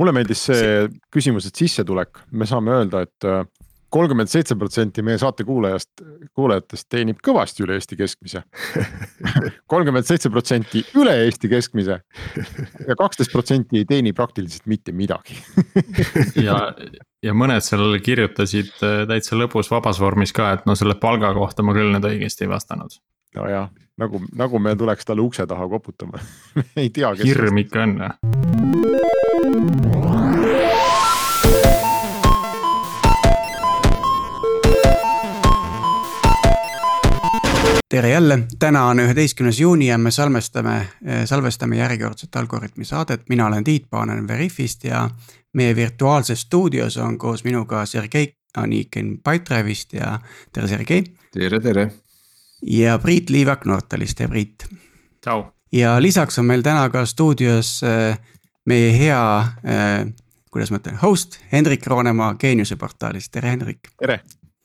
mulle meeldis see küsimus, et sissetulek, me saame öelda, et äh, kolmkümmend seitse protsenti meie saate kuulajast, kuulajatest teenib kõvasti üle Eesti keskmise. kolmkümmend seitse protsenti üle Eesti keskmise ja kaksteist protsenti ei teeni praktiliselt mitte midagi ja, ja mõned seal kirjutasid äh, täitsa lõbus vabas vormis ka, et no selle palga kohta ma küll nüüd õigesti ei vastanud. nojah, nagu, nagu me tuleks talle ukse taha koputama ei tea. hirm ikka on jah tere jälle, täna on üheteistkümnes juuni ja me salvestame, salvestame järjekordset Algorütmi saadet, mina olen Tiit Paanen Veriffist ja meie virtuaalses stuudios on koos minuga Sergei Anikin Pipedrive'ist ja tere, Sergei. tere, tere. ja Priit Liivak Nortalist, tere Priit. tšau. ja lisaks on meil täna ka stuudios äh, meie hea, äh, kuidas ma ütlen, host Hendrik Roonemaa Geeniuse portaalist, tere Hendrik. tere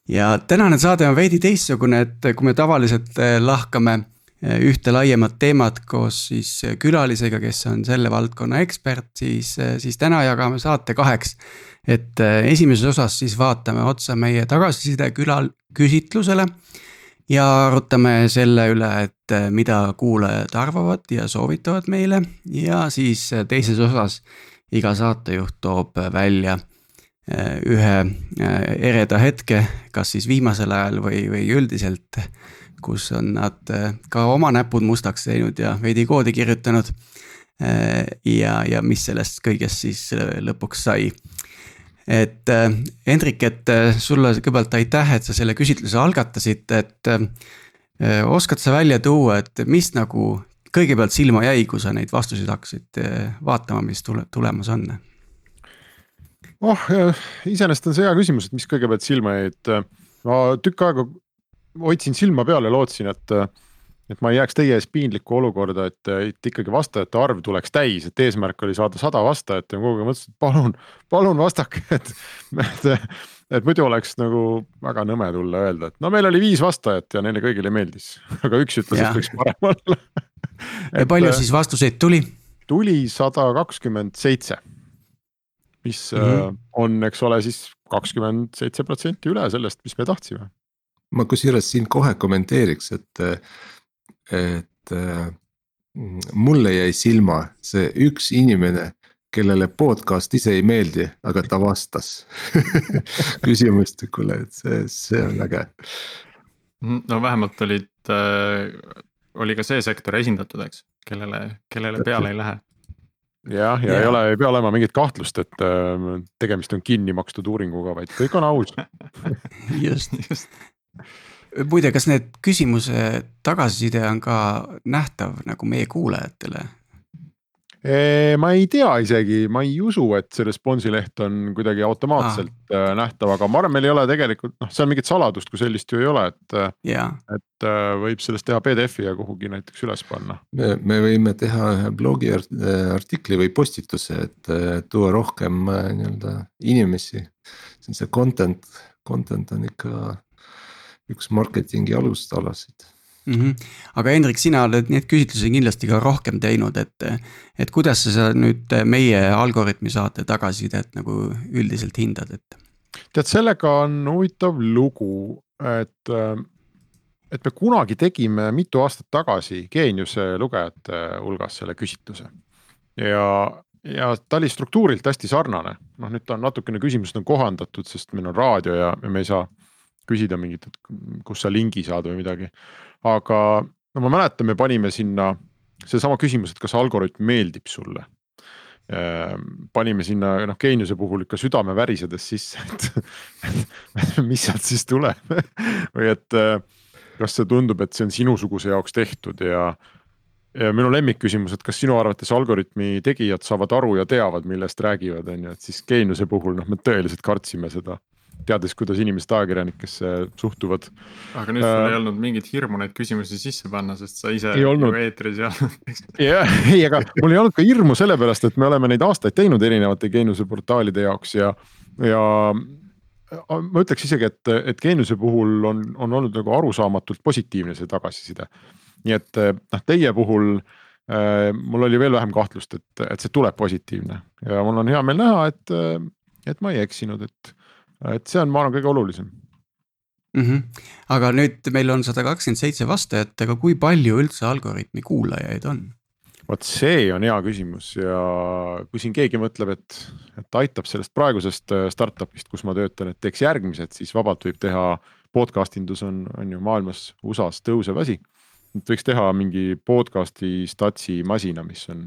ja tänane saade on veidi teistsugune, et kui me tavaliselt eh, lahkame eh, ühte laiemat teemat koos siis eh, külalisega, kes on selle valdkonna ekspert, siis, siis täna jagame saate kaheks. et esimeses osas siis vaatame otsa meie tagasiside külal, küsitlusele. Ja arutame selle üle, et mida kuulajad arvavad ja soovitavad meile ja siis teises osas iga saatejuht toob välja Äh, ühe ereda hetke, kas siis viimasel ajal või, või üldiselt, kus on nad ka oma näpud mustaks teinud ja veidi koodi kirjutanud. ja, ja mis sellest kõigest siis lõpuks sai. Et Hendrik, et sulle kõigepealt aitäh, et sa selle küsitluse algatasid, et oskad sa välja tuua, et mis nagu kõigepealt silma jäi, kui sa neid vastuseid hakkasid vaatama, mis tule, tulemas on? oh, iseenesest on see hea küsimus, et mis kõigepealt silma jäi, et äh, ma tükk aega hoidsin silma peal ja lootsin, et. Et ma ei jääks teie ees piinlikku olukorda, et, et ikkagi vastajate arv tuleks täis, et eesmärk oli saada sada vastajat ja kogu aeg mõtlesin, et palun, palun vastake, et, et. et muidu oleks nagu väga nõme tulla öelda, et no meil oli viis vastajat ja neile kõigile meeldis, aga üks ütles, et võiks parem olla ja palju äh, siis vastuseid tuli? tuli sada kakskümmend seitse mis mm -hmm. on, eks ole, siis kakskümmend seitse protsenti üle sellest, mis me tahtsime. ma kusjuures siin kohe kommenteeriks, et, et mulle jäi silma see üks inimene, kellele podcast ise ei meeldi, aga ta vastas küsimustikule, et see, see on äge. no vähemalt olid äh,, oli ka see sektor esindatud, eks, kellele, kellele peale ei lähe jah, ja, ja ei ole, ei pea olema mingit kahtlust, et äh, tegemist on kinni makstud uuringuga, vaid kõik on aus just, just. Muide, kas need küsimuse tagasiside on ka nähtav nagu meie kuulajatele? ma ei tea isegi, ma ei usu, et see responsileht on kuidagi automaatselt ah. nähtav, aga ma arvan, meil ei ole tegelikult noh, seal mingit saladust kui sellist ju ei ole, et yeah.. et äh, võib sellest teha PDF-i ja kuhugi näiteks üles panna. me, me võime teha ühe blogi artikli või postituse, et tuua rohkem nii-öelda inimesi. see on see content, content on ikka üks marketingi alustalasid mm. -hmm. aga Hendrik, sina oled neid küsitlusi kindlasti ka rohkem teinud, et, et kuidas sa nüüd meie Algorütmi saate tagasisidet nagu üldiselt hindad, et? tead, sellega on huvitav lugu, et, et me kunagi tegime mitu aastat tagasi Geeniuse lugejate hulgas selle küsitluse ja ja ta oli struktuurilt hästi sarnane, noh nüüd ta on natukene küsimused on kohandatud, sest meil on raadio ja, ja me ei saa küsida mingit, et kus sa lingi saad või midagi aga no ma mäletan, me panime sinna seesama küsimus, et kas algoritm meeldib sulle. Ehm, panime sinna noh, geeniuse puhul ikka südame värisedes sisse, et mis sealt siis tuleb või et äh, kas see tundub, et see on sinusuguse jaoks tehtud ja. ja minu lemmikküsimus, et kas sinu arvates algoritmi tegijad saavad aru ja teavad, millest räägivad, on ju, et siis geeniuse puhul noh, me tõeliselt kartsime seda teades, kuidas inimesed ajakirjanikesse suhtuvad. aga nüüd sul äh, ei olnud mingit hirmu neid küsimusi sisse panna, sest sa ise ju eetris ei olnud. jah, ei, aga mul ei olnud ka hirmu sellepärast, et me oleme neid aastaid teinud erinevate geeniuse portaalide jaoks ja, ja ma ütleks isegi, et, et geeniuse puhul on, on olnud nagu arusaamatult positiivne see tagasiside. nii et noh, teie puhul mul oli veel vähem kahtlust, et, et see tuleb positiivne ja mul on hea meel näha, et, et ma ei eksinud, et, et see on, ma arvan, kõige olulisem mm. -hmm. aga nüüd meil on sada kakskümmend seitse vastajat, aga kui palju üldse Algorütmi kuulajaid on? vot see on hea küsimus ja kui siin keegi mõtleb, et, et aitab sellest praegusest äh, startup'ist, kus ma töötan, et teeks järgmised, siis vabalt võib teha. podcast indus on, on ju maailmas USA-s tõusev asi. et võiks teha mingi podcast'i statsi masina, mis on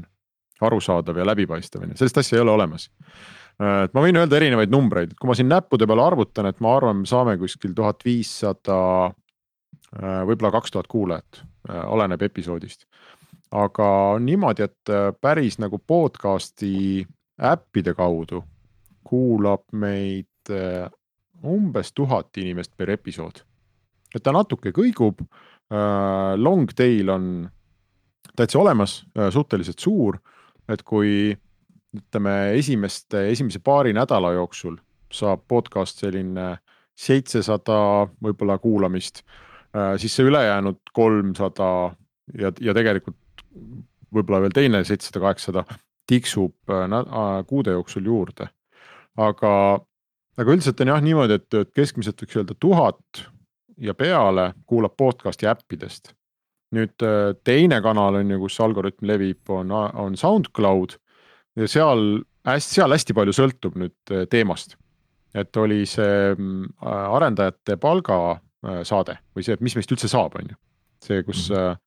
arusaadav ja läbipaistev on ju, sellist asja ei ole olemas. Äh, et ma võin öelda erinevaid numbreid, et kui ma siin näppude peale arvutan, et ma arvan, me saame kuskil tuhat viissada, äh, võib-olla kaks tuhat kuulajat, oleneb episoodist. Aga niimoodi, et äh, päris nagu podcast'i äppide kaudu kuulab meid äh, umbes tuhat inimest per episood. et ta natuke kõigub, äh, long tail on täitsa olemas, suhteliselt suur, et kui ütleme esimeste, esimese paari nädala jooksul saab podcast selline seitsesada võib-olla kuulamist, siis see ülejäänud kolmsada ja, ja tegelikult võib-olla veel teine seitsesada, kaheksasada tiksub äh, äh, kuude jooksul juurde. aga, aga üldiselt on jah niimoodi, et, et keskmiselt võiks öelda tuhat ja peale kuulab podcast'i äppidest. nüüd äh, teine kanal on ju, kus algoritm levib, on, on SoundCloud ja seal hästi, seal hästi palju sõltub nüüd teemast. et oli see mm, arendajate palgasaade või see, et mis meist üldse saab, on ju. see, kus mm -hmm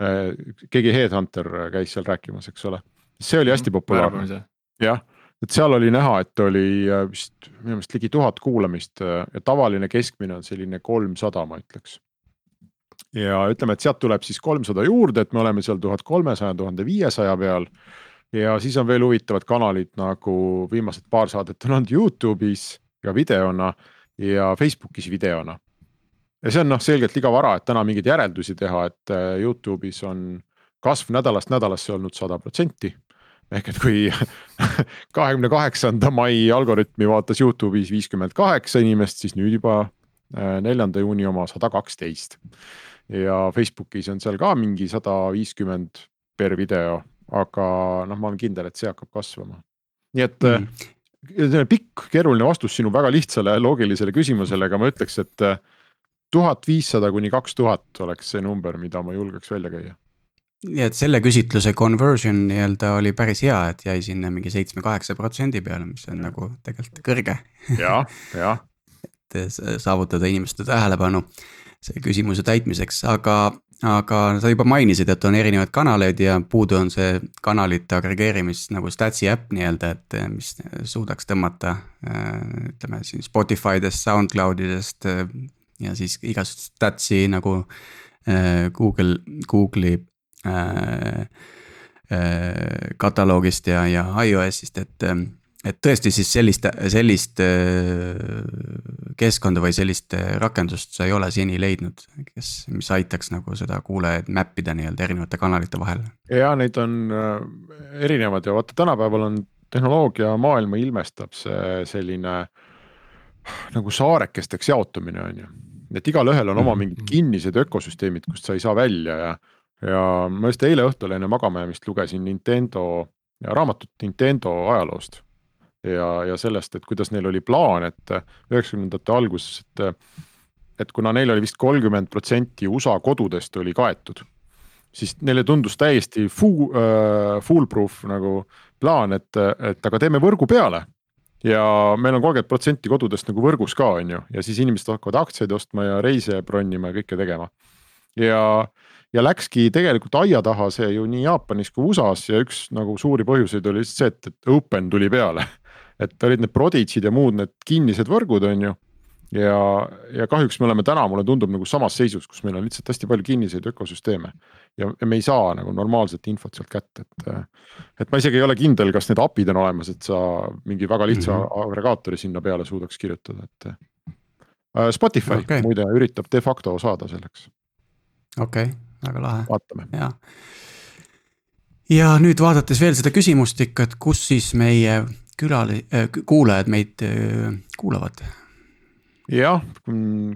Äh, keegi headhunter käis seal rääkimas, eks ole, see oli hästi mhm. populaarne. jah, et seal oli näha, et oli äh, vist minu meelest ligi tuhat kuulamist äh, ja tavaline keskmine on selline kolmsada, ma ütleks. ja ütleme, et sealt tuleb siis kolmsada juurde, et me oleme seal tuhat kolmesaja, tuhande viiesaja peal. Ja siis on veel huvitavad kanalid nagu viimased paar saadet on olnud Youtube'is ja videona ja Facebookis videona ja see on noh, selgelt liiga vara, et täna mingeid järeldusi teha, et äh, Youtube'is on kasv nädalast nädalasse olnud sada protsenti. ehk et kui kahekümne kaheksanda mai algoritmi vaatas Youtube'is viiskümmend kaheksa inimest, siis nüüd juba äh, neljanda juuni oma sada kaksteist. ja Facebookis on seal ka mingi sada viiskümmend per video, aga noh, ma olen kindel, et see hakkab kasvama. nii et mm. selline pikk keeruline vastus sinu väga lihtsale loogilisele küsimusele, aga ma ütleks, et tuhat viissada kuni kaks tuhat oleks see number, mida ma julgeks välja käia. nii et selle küsitluse conversion nii-öelda oli päris hea, et jäi sinna mingi seitsme-kaheksa protsendi peale, mis on ja. nagu tegelikult kõrge. jah, jah et saavutada inimeste tähelepanu selle küsimuse täitmiseks, aga, aga sa juba mainisid, et on erinevaid kanaleid ja puudu on see kanalite agregeerimist nagu Statsi äpp nii-öelda, et mis suudaks tõmmata ütleme siin Spotify dest, SoundCloud idest ja siis igast stats'i nagu Google, Google'i äh, äh, kataloogist ja, ja iOS-ist, et et tõesti siis sellist, sellist äh, keskkonda või sellist äh, rakendust sa ei ole seni leidnud, kes, mis aitaks nagu seda kuulajaid map ida nii-öelda erinevate kanalite vahel? ja neid on erinevad ja vaata, tänapäeval on tehnoloogia maailma ilmestab see selline nagu saarekesteks jaotumine on ju et igalühel on oma mhm, mingid kinnised ökosüsteemid, kust sa ei saa välja ja. ja ma just eile õhtul enne magama jäämist lugesin Nintendo raamatut Nintendo ajaloost. Ja, ja sellest, et kuidas neil oli plaan, et üheksakümnendate alguses, et. et kuna neil oli vist kolmkümmend protsenti USA kodudest oli kaetud. siis neile tundus täiesti fool, uh, foolproof nagu plaan, et, et aga teeme võrgu peale ja meil on kolmkümmend protsenti kodudest nagu võrgus ka, on ju, ja siis inimesed hakkavad aktsiaid ostma ja reise bronnima ja kõike tegema. ja, ja läkski tegelikult aia taha see ju nii Jaapanis kui USA-s ja üks nagu suuri põhjuseid oli lihtsalt see, et, et open tuli peale. Et olid need Prodigid ja muud need kinnised võrgud, on ju ja, ja kahjuks me oleme täna, mulle tundub nagu samas seisus, kus meil on lihtsalt hästi palju kinniseid ökosüsteeme. ja, ja me ei saa nagu normaalset infot sealt kätte, et, et ma isegi ei ole kindel, kas need API-d on olemas, et sa mingi väga lihtsa mm -hmm. agregaatori sinna peale suudaks kirjutada, et äh,. Spotify okay. muide üritab de facto saada selleks. okei okay,, väga lahe. vaatame. ja ja nüüd vaadates veel seda küsimustikku, et kus siis meie külali- äh,, kuulajad meid äh, kuulavad jah,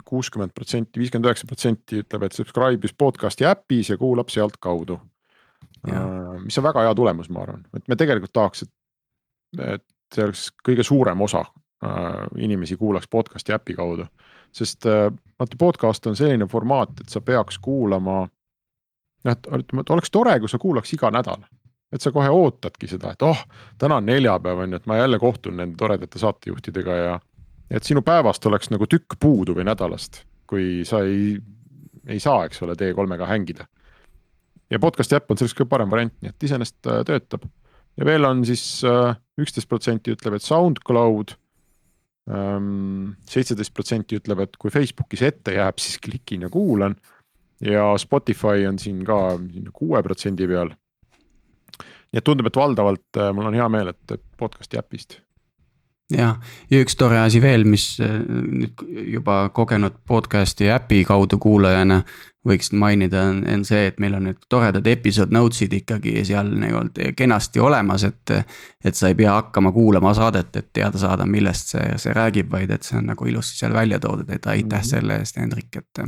kuuskümmend protsenti, viiskümmend üheksa protsenti ütleb, et subscribe'is podcast'i äpis ja kuulab sealtkaudu. Uh, mis on väga hea tulemus, ma arvan, et me tegelikult tahaks, et, et see oleks kõige suurem osa uh, inimesi kuulaks podcast'i äpi kaudu. sest uh, vaata podcast on selline formaat, et sa peaks kuulama. noh, et oleks tore, kui sa kuulaks iga nädal et sa kohe ootadki seda, et oh, täna on neljapäev on ju, et ma jälle kohtun nende toredate saatejuhtidega ja. et sinu päevast oleks nagu tükk puudu või nädalast, kui sa ei, ei saa, eks ole, T3-ga hängida. ja podcast'i äpp on selleks kõige parem variant, nii et iseenesest äh, töötab. ja veel on siis äh, üksteist protsenti ütleb, et SoundCloud. Ähm, seitseteist protsenti ütleb, et kui Facebookis ette jääb, siis klikin ja kuulan. ja Spotify on siin ka kuue protsendi peal nii et tundub, et valdavalt äh, mul on hea meel, et podcast'i äpist. jah, ja üks tore asi veel, mis äh, nüüd juba kogenud podcast'i äpi kaudu kuulajana võiks mainida, on, on see, et meil on need toredad episood notes'id ikkagi seal nii-öelda kenasti olemas, et. et sa ei pea hakkama kuulama saadet, et teada saada, millest see, see räägib, vaid et see on nagu ilusti seal välja toodud, et aitäh mm -hmm. selle eest, Hendrik, et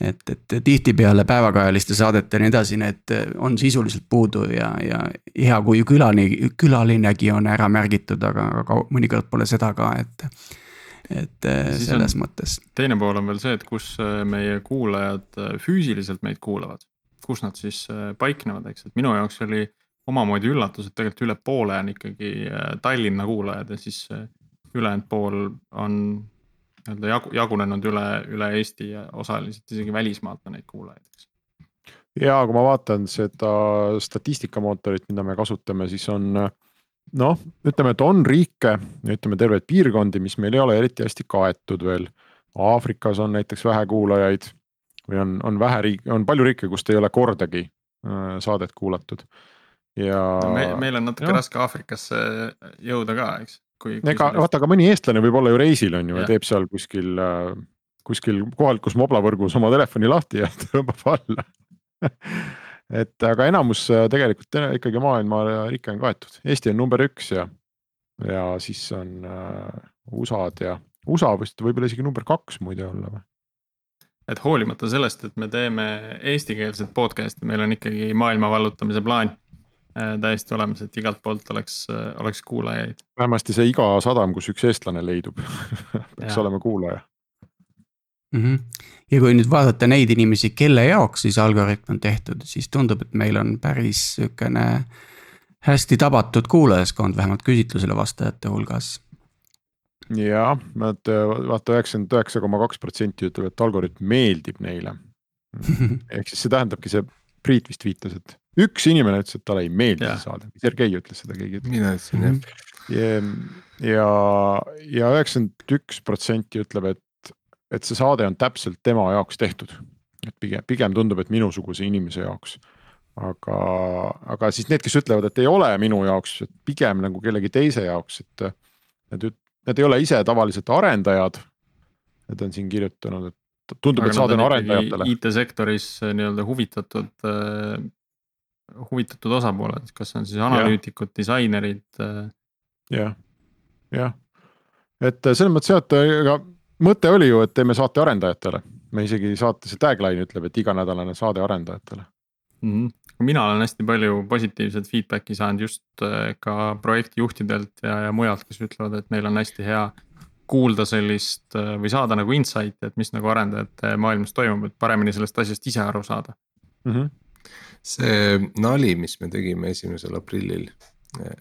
et, et tihtipeale päevakajaliste saadete ja nii edasi, need on sisuliselt puudu ja, ja hea, kui külani, külalinegi on ära märgitud, aga, aga mõnikord pole seda ka, et. et siis selles mõttes. teine pool on veel see, et kus äh, meie kuulajad füüsiliselt meid kuulavad, kus nad siis paiknevad, eks, et minu jaoks oli omamoodi üllatus, et tegelikult üle poole on ikkagi Tallinna kuulajad ja siis ülejäänud pool on nii-öelda jagu, jagunenud üle, üle Eesti ja osaliselt isegi välismaalt on neid kuulajaid, eks. ja kui ma vaatan seda statistikamootorit, mida me kasutame, siis on noh, ütleme, et on riike, ütleme terveid piirkondi, mis meil ei ole eriti hästi kaetud veel. Aafrikas on näiteks vähe kuulajaid või on, on vähe riike, on palju riike, kust ei ole kordagi äh, saadet kuulatud ja no. Me, meil on natuke ja. raske Aafrikasse jõuda ka, eks ega vaata, aga mõni eestlane võib olla ju reisil on ju ja teeb seal kuskil, äh, kuskil kohalikus moblavõrgus oma telefoni lahti ja tõmbab alla. Et aga enamus äh, tegelikult ikkagi maailma riike on kaetud, Eesti on number üks ja, ja siis on äh, USA-d ja USA vist võib-olla isegi number kaks muide olla või? et hoolimata sellest, et me teeme eestikeelset podcast'i, meil on ikkagi maailma vallutamise plaan. Äh, täiesti olemas, et igalt poolt oleks, äh, oleks kuulajaid. vähemasti see iga sadam, kus üks eestlane leidub peaks olema kuulaja mm. -hmm. ja kui nüüd vaadata neid inimesi, kelle jaoks siis algoritm on tehtud, siis tundub, et meil on päris sihukene hästi tabatud kuulajaskond, vähemalt küsitlusele vastajate hulgas. jah, nad vaata üheksakümmend üheksa koma kaks protsenti ütleb, et algoritm meeldib neile. ehk siis see tähendabki see, Priit vist viitas, et üks inimene ütles, et talle ei meeldi see saade, Sergei ütles seda, keegi ütles. mina ütlesin jah. ja, ja üheksakümmend üks protsenti ütleb, et, et see saade on täpselt tema jaoks tehtud. et pigem, pigem tundub, et minusuguse inimese jaoks. aga, aga siis need, kes ütlevad, et ei ole minu jaoks, et pigem nagu kellegi teise jaoks, et. Need, need ei ole ise tavaliselt arendajad. Need on siin kirjutanud, et tundub, et saade on arendajatele. IT-sektoris nii-öelda huvitatud huvitatud osapooled, kas on siis analüütikud, disainerid? Äh? jah, jah, et äh, selles mõttes jah, et äh, ega mõte oli ju, et teeme saate arendajatele. me isegi saate see tagline ütleb, et iganädalane saade arendajatele mm. -hmm. mina olen hästi palju positiivset feedback'i saanud just ka projektijuhtidelt ja, ja mujalt, kes ütlevad, et neil on hästi hea kuulda sellist või saada nagu insight'i, et mis nagu arendajate maailmas toimub, et paremini sellest asjast ise aru saada mm. -hmm see nali, mis me tegime esimesel aprillil,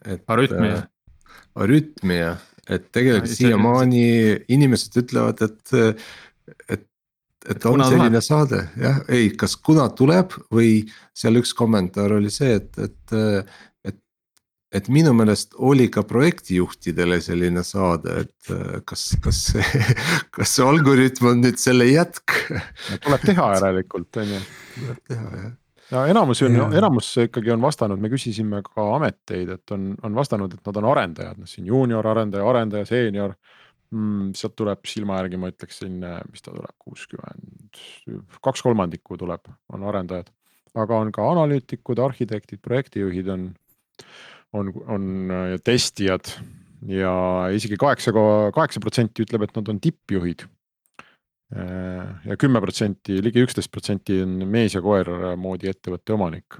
et. arütmia. Äh, arütmia, et tegelikult siiamaani inimesed ütlevad, et, et et on selline tuleb? saade jah, ei, kas kuna tuleb või seal üks kommentaar oli see, et, et, et. et minu meelest oli ka projektijuhtidele selline saade, et kas, kas see, kas see algoritm on nüüd selle jätk tuleb teha järelikult on ju. tuleb teha jah ja enamus on, enamus ikkagi on vastanud, me küsisime ka ameteid, et on, on vastanud, et nad on arendajad, noh siin juunior arendaja, arendaja, seenior mm,. sealt tuleb silma järgi, ma ütleks selline, mis ta tuleb, kuuskümmend, kaks kolmandikku tuleb, on arendajad. aga on ka analüütikud, arhitektid, projektijuhid on, on, on testijad ja isegi kaheksa, kaheksa protsenti ütleb, et nad on tippjuhid ja kümme protsenti, ligi üksteist protsenti on mees ja koer moodi ettevõtte omanik.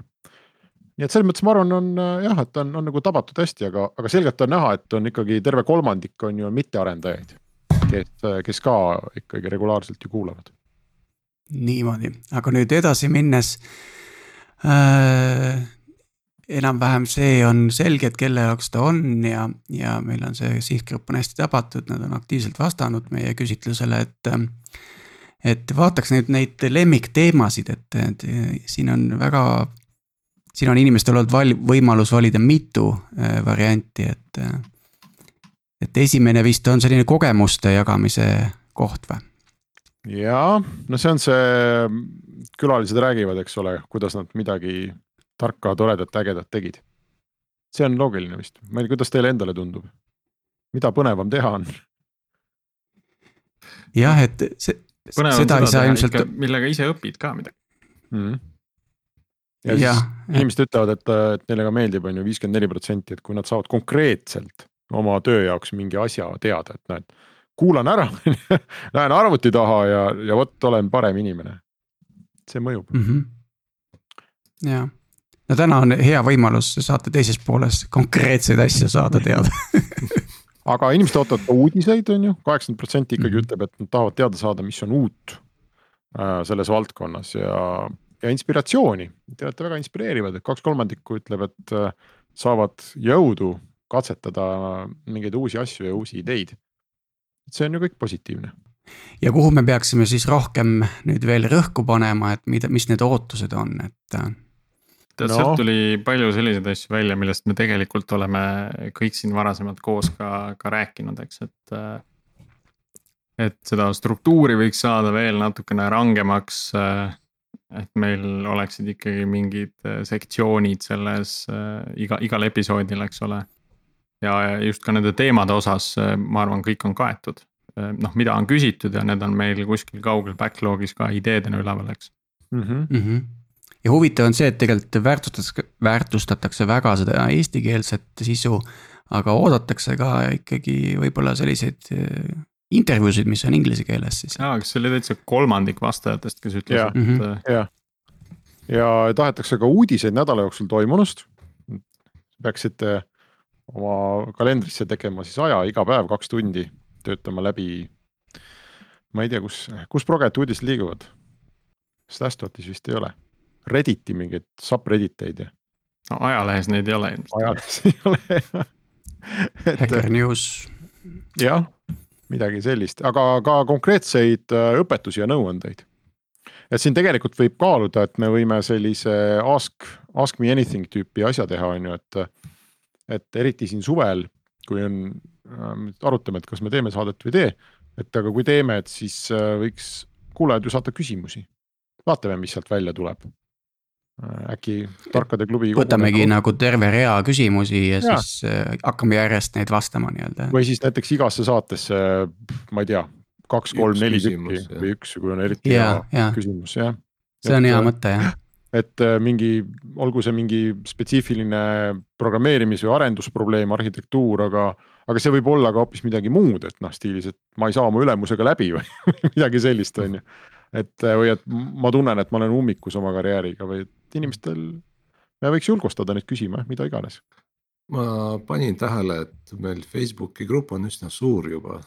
nii et selles mõttes ma arvan, on äh, jah, et on, on nagu tabatud hästi, aga, aga selgelt on näha, et on ikkagi terve kolmandik on ju mittearendajaid. kes, kes ka ikkagi regulaarselt ju kuulavad. niimoodi, aga nüüd edasi minnes äh,. Enam-vähem see on selge, et kelle jaoks ta on ja, ja meil on see sihtgrupp on hästi tabatud, nad on aktiivselt vastanud meie küsitlusele, et et vaataks nüüd neid lemmikteemasid, et, et siin on väga siin on inimestel olnud val-, võimalus valida mitu äh, varianti, et. Et esimene vist on selline kogemuste jagamise koht või? jaa, no see on see, külalised räägivad, eks ole, kuidas nad midagi tarka, toredat, ägedat tegid. see on loogiline vist, ma ei tea, kuidas teile endale tundub? mida põnevam teha on? jah, et see, seda ei saa ilmselt. millega ise õpid ka midagi mm. -hmm ja, ja siis inimesed ütlevad, et, et neile ka meeldib, on ju viiskümmend neli protsenti, et kui nad saavad konkreetselt oma töö jaoks mingi asja teada, et näed. kuulan ära lähen arvuti taha ja, ja vot olen parem inimene. see mõjub mm. -hmm. ja, no täna on hea võimalus saate teises pooles konkreetseid asju saada teada aga inimesed ootavad uudiseid, on ju, kaheksakümmend protsenti ikkagi -hmm. ütleb, et nad tahavad teada saada, mis on uut äh, selles valdkonnas ja ja inspiratsiooni, te olete väga inspireerivad, et kaks kolmandikku ütleb, et äh, saavad jõudu katsetada mingeid uusi asju ja uusi ideid. see on ju kõik positiivne. ja kuhu me peaksime siis rohkem nüüd veel rõhku panema, et mida, mis need ootused on, et? Äh? tead no., sealt tuli palju selliseid asju välja, millest me tegelikult oleme kõik siin varasemalt koos ka, ka rääkinud, eks, et. Äh, et seda struktuuri võiks saada veel natukene rangemaks et meil oleksid ikkagi mingid äh, sektsioonid selles äh, iga, igal episoodil, eks ole. ja just ka nende teemade osas, äh, ma arvan, kõik on kaetud. noh, mida on küsitud ja need on meil kuskil kaugel backlog'is ka ideedena üleval, eks mm. -hmm. Mm -hmm. Ja huvitav on see, et tegelikult väärtustatakse, väärtustatakse väga seda eestikeelset sisu. aga oodatakse ka ikkagi võib-olla selliseid intervjuusid, mis on inglise keeles siis. jaa, kas see oli täitsa kolmandik vastajatest, kes ütles, et mm. -hmm. ja, ja tahetakse ka uudiseid nädala jooksul toimunust. peaksite oma kalendrisse tegema siis aja iga päev kaks tundi, töötama läbi. ma ei tea, kus, kus proget uudised liiguvad. Stastotis vist ei ole, Redditi mingeid subredditeid ja. no ajalehes neid ei ole ilmselt. ajalehes ei ole jah. Hacker News. jah midagi sellist, aga ka konkreetseid äh, õpetusi ja nõuandeid. et siin tegelikult võib kaaluda, et me võime sellise ask, ask me anything tüüpi asja teha, on ju, et. et eriti siin suvel, kui on, äh, arutame, et kas me teeme saadet või ei tee. et aga kui teeme, et siis äh, võiks kuulajad ju saata küsimusi. vaatame, mis sealt välja tuleb Äh, äkki tarkade klubi. võtamegi kogu... nagu terve rea küsimusi ja, ja. siis äh, hakkame järjest neid vastama nii-öelda. või siis näiteks igasse saatesse, ma ei tea, kaks, kolm, neli tükki või üks, kui on eriti ja, hea ja. küsimus, jah. see on et, hea mõte, jah. et äh, mingi, olgu see mingi spetsiifiline programmeerimis või arendusprobleem, arhitektuur, aga aga see võib olla ka hoopis midagi muud, et noh, stiilis, et ma ei saa oma ülemusega läbi või midagi sellist, on ju. et või et ma tunnen, et ma olen ummikus oma karjääriga või et inimestel, me võiks julgustada neid küsima, mida iganes. ma panin tähele, et meil Facebooki grupp on üsna suur juba,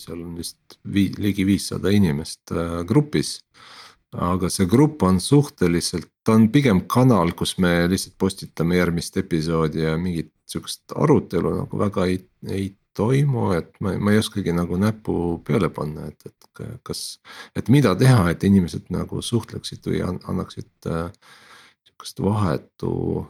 seal on vist vii, ligi viissada inimest äh, grupis. aga see grupp on suhteliselt, ta on pigem kanal, kus me lihtsalt postitame järgmist episoodi ja mingit sihukest arutelu nagu väga ei, ei toimu, et ma, ma ei oskagi nagu näppu peale panna, et, et kas. et mida teha, et inimesed nagu suhtleksid või annaksid äh, sihukest vahetu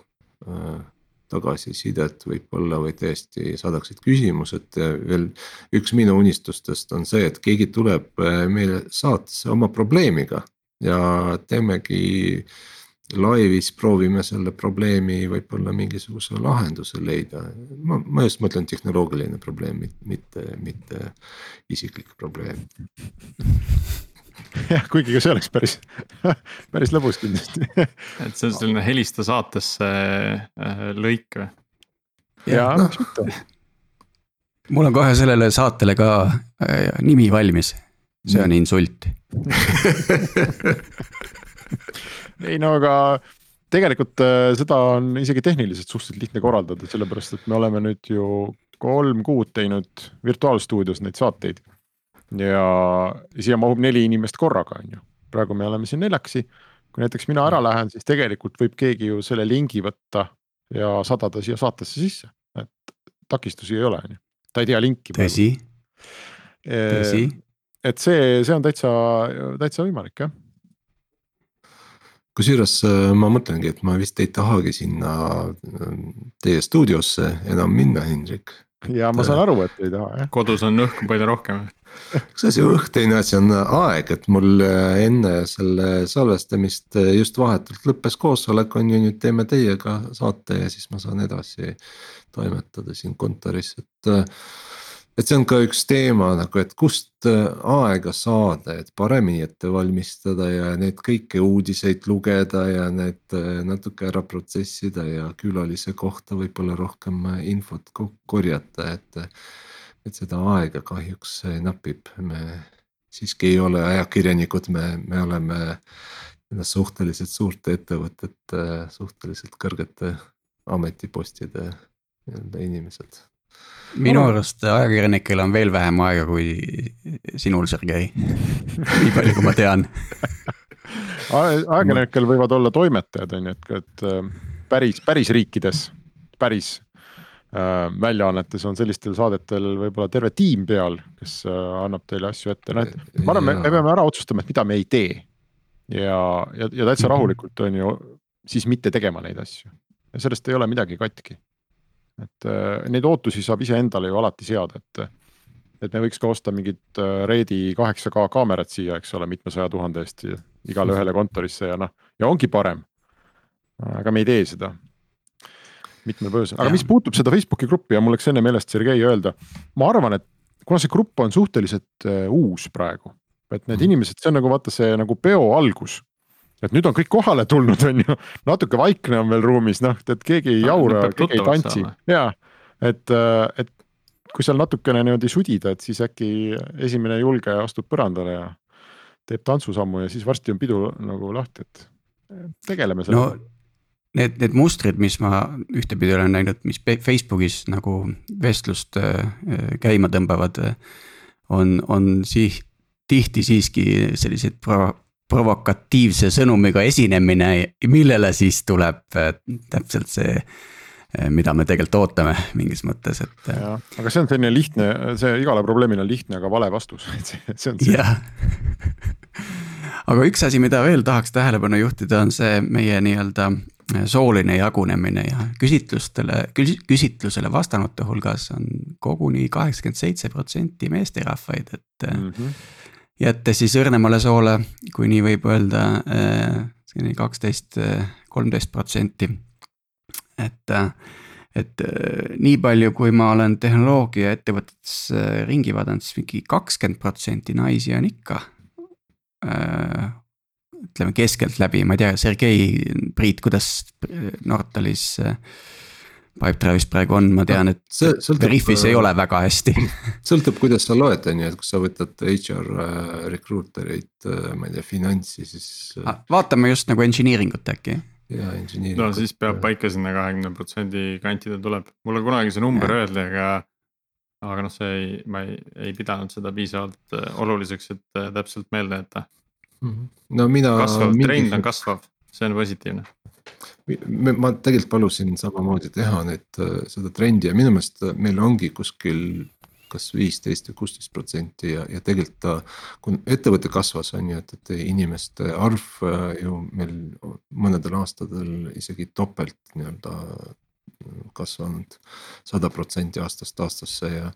äh, tagasisidet võib-olla või tõesti saadaksid küsimused. veel üks minu unistustest on see, et keegi tuleb äh, meile saatesse oma probleemiga ja teemegi laivis proovime selle probleemi võib-olla mingisuguse lahenduse leida. ma, ma just mõtlen tehnoloogiline probleem, mitte, mitte isiklik probleem jah, kuigi ka see oleks päris, päris lõbus kindlasti et see on selline helista saatesse äh, lõik või? jaa miks mitte. mul on kohe sellele saatele ka äh, nimi valmis, see on insult ei no aga tegelikult äh, seda on isegi tehniliselt suhteliselt lihtne korraldada, sellepärast et me oleme nüüd ju kolm kuud teinud virtuaalstuudios neid saateid. Ja siia mahub neli inimest korraga, on ju, praegu me oleme siin neljakesi. kui näiteks mina ära lähen, siis tegelikult võib keegi ju selle lingi võtta ja sadada siia saatesse sisse, et takistusi ei ole, on ju, ta ei tea linki. tõsi, tõsi. et see, see on täitsa, täitsa võimalik jah kusjuures äh, ma mõtlengi, et ma vist ei tahagi sinna äh, teie stuudiosse enam minna, Hendrik. ja ma saan aru, et ei taha jah. kodus on õhku palju rohkem. Üks asi õhk, teine asi on aeg, et mul äh, enne selle salvestamist just vahetult lõppes koosolek on ju, nüüd teeme teiega saate ja siis ma saan edasi toimetada siin kontoris, et et see on ka üks teema nagu, et kust äh, aega saada, et paremini ette valmistada ja neid kõiki uudiseid lugeda ja need äh, natuke ära protsessida ja külalise kohta võib-olla rohkem äh, infot korjata, et. Et seda aega kahjuks napib, me siiski ei ole ajakirjanikud, me, me oleme suhteliselt suurte ettevõtete, suhteliselt kõrgete ametipostide nii-öelda inimesed. Minu arust ajakirjanikel on veel vähem aega kui sinul, Sergei. nii palju, kui ma tean. Ajakirjanikel võivad olla toimetajad, on ju, et, et äh, päris, päris riikides, päris väljaannetes on sellistel saadetel võib-olla terve tiim peal, kes äh, annab teile asju ette, noh et ma arvan, me, me peame ära otsustama, et mida me ei tee. ja, ja, ja täitsa rahulikult on ju, siis mitte tegema neid asju ja sellest ei ole midagi katki et äh, neid ootusi saab iseendale ju alati seada, et. et me võiks ka osta mingit äh, Redi kaheksa K kaamerat siia, eks ole, mitmesaja tuhande eest igale ühele kontorisse ja noh, ja ongi parem. aga me ei tee seda mitmel põhjusel, aga ja. mis puutub seda Facebooki gruppi ja mul läks enne meelest Sergei öelda, ma arvan, et kuna see grupp on suhteliselt uh, uus praegu, et need mm. inimesed, see on nagu vaata see nagu peo algus. Et nüüd on kõik kohale tulnud, on ju, natuke vaikne on veel ruumis, noh, et keegi ei jaura, keegi ei tantsi. ja et, äh, et kui seal natukene niimoodi sudida, et siis äkki esimene julge astub põrandale ja teeb tantsusammu ja siis varsti on pidu nagu lahti, et tegeleme sellega. No need, need mustrid, mis ma ühtepidi olen näinud, mis Facebookis nagu vestlust äh, käima tõmbavad, on, on sih-, tihti siiski sellised pro-, provokatiivse sõnumiga esinemine, millele siis tuleb äh, täpselt see, äh, mida me tegelikult ootame mingis mõttes, et. Äh, aga see on selline lihtne, see igale probleemile on lihtne, aga vale vastus, et see, see on see. aga üks asi, mida veel tahaks tähelepanu juhtida, on see meie nii-öelda sooline jagunemine ja küsitlustele, küsitlusele vastanute hulgas on koguni kaheksakümmend seitse protsenti meesterahvaid, et mm. -hmm jättes siis õrnemale soole, kui nii võib öelda, äh, selline kaksteist, äh, kolmteist protsenti. et, äh, et nii palju, kui ma olen tehnoloogiaettevõtetes ringi vaadanud, siis mingi kakskümmend protsenti naisi on ikka ütleme keskeltläbi, ma ei tea, Sergei, Priit, kuidas Nortalis äh, Pipedrive'is praegu on, ma tean, et sõltub, Veriffis ei ole väga hästi. sõltub, kuidas sa loed, on ju, et kui sa võtad HR äh, recruiter eid, äh, ma ei tea, finantsi, siis. Ah, vaatame just nagu engineering ut äkki. ja engineering. no siis peab paika sinna kahekümne protsendi kantide tuleb, mulle kunagi see number öeldi, aga. Aga noh, see ei, ma ei, ei pidanud seda piisavalt äh, oluliseks, et täpselt meelde jätta. Mhm. no mina. kasvav mingi..., trend on kasvav, see on positiivne ma tegelikult palusin samamoodi teha need, äh, seda trendi ja minu meelest äh, meil ongi kuskil kas viisteist või kuusteist protsenti ja, ja tegelikult ta, kui ettevõte kasvas, on ju, et, et inimeste arv äh, ju meil mõnedel aastatel isegi topelt nii-öelda kasvanud sada protsenti aastast aastasse ja.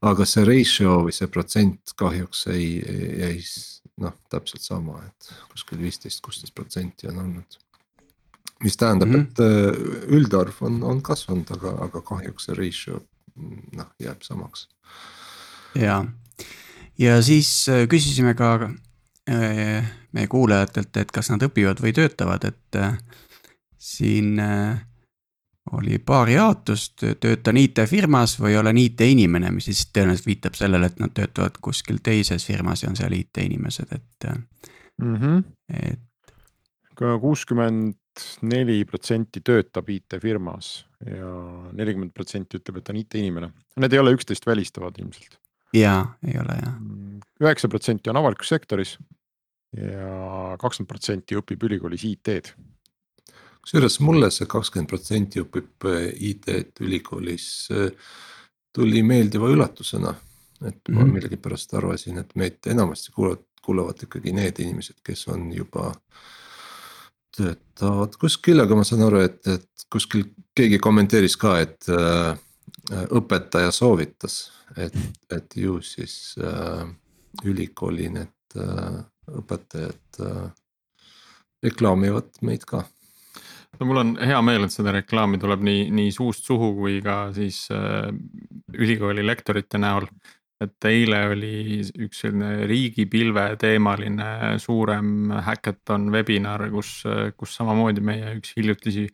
aga see ratio või see protsent kahjuks ei, jäi noh, täpselt sama, et kuskil viisteist, kuusteist protsenti on olnud mis tähendab mm, -hmm. et äh, üldarv on, on kasvanud, aga, aga kahjuks see ratio noh, jääb samaks. ja, ja siis äh, küsisime ka äh, meie kuulajatelt, et kas nad õpivad või töötavad, et siin oli paar jaotust, töötan IT-firmas või olen IT-inimene, mis siis tõenäoliselt viitab sellele, et nad töötavad kuskil teises firmas ja on seal IT-inimesed, et mm. -hmm. et. kuuskümmend neli protsenti töötab IT-firmas ja nelikümmend protsenti ütleb, et on IT-inimene. Need ei ole üksteist välistavad ilmselt. jaa, ei ole jah. üheksa protsenti on avalikus sektoris ja kakskümmend protsenti õpib ülikoolis IT-d. Kusjuures mulle see kakskümmend protsenti õpib äh, IT-d ülikoolis äh, tuli meeldiva üllatusena. et ma mm -hmm. millegipärast arvasin, et meid enamasti kuulavad, kuulavad ikkagi need inimesed, kes on juba töötavad kuskil, aga ma saan aru, et, et kuskil keegi kommenteeris ka, et äh, õpetaja soovitas, et, et ju siis äh, ülikooli need äh, õpetajad äh, reklaamivad meid ka. No mul on hea meel, et seda reklaami tuleb nii, nii suust suhu kui ka siis äh, ülikooli lektorite näol. et eile oli üks selline riigipilve teemaline suurem häkaton webinar, kus, kus samamoodi meie üks hiljutisi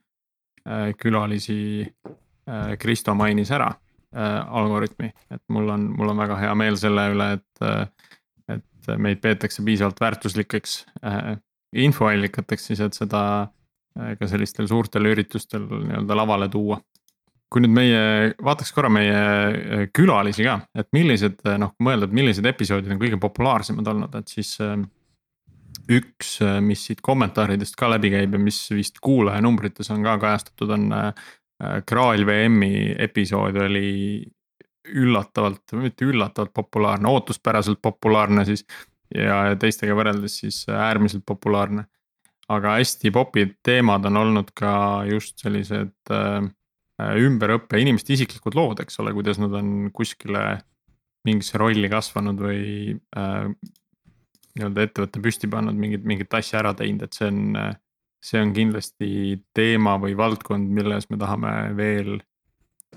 äh, külalisi äh, Kristo mainis ära äh, algoritmi, et mul on, mul on väga hea meel selle üle, et äh, et meid peetakse piisavalt väärtuslikeks äh, infoallikateks siis, et seda ka sellistel suurtel üritustel nii-öelda lavale tuua. kui nüüd meie, vaataks korra meie äh, külalisi ka, et millised noh, kui mõelda, et millised episoodid on kõige populaarsemad olnud, et siis üks, mis siit kommentaaridest ka läbi käib ja mis vist kuulajanumbrites on ka kajastatud, on Graal VM-i episood oli üllatavalt, mitte üllatavalt populaarne, ootuspäraselt populaarne siis. ja teistega võrreldes siis äärmiselt populaarne. Aga hästi popid teemad on olnud ka just sellised äh, ümberõppe inimeste isiklikud lood, eks ole, kuidas nad on kuskile mingisse rolli kasvanud või äh, nii-öelda ettevõtte püsti pannud, mingit, mingit asja ära teinud, et see on, see on kindlasti teema või valdkond, milles me tahame veel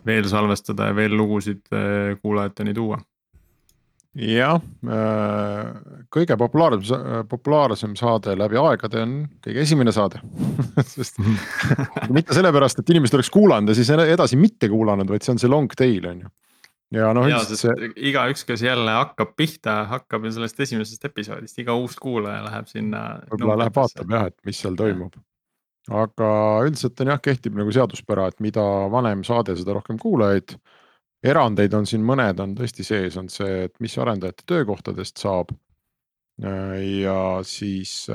veel salvestada ja veel lugusid äh, kuulajateni tuua. Jah, äh, kõige populaarsem, populaarsem saade läbi aegade on kõige esimene saade sest mitte sellepärast, et inimesed oleks kuulanud ja siis edasi mitte kuulanud, vaid see on see long tail on ju ja noh, üldiselt see. igaüks, kes jälle hakkab pihta, hakkab ju sellest esimesest episoodist, iga uus kuulaja läheb sinna. võib-olla läheb vaatab jah, et mis seal toimub aga üldiselt on jah, kehtib nagu seaduspära, et mida vanem saade, seda rohkem kuulajaid. Erandeid on siin mõned on tõesti sees, on see, et mis arendajate töökohtadest saab. ja siis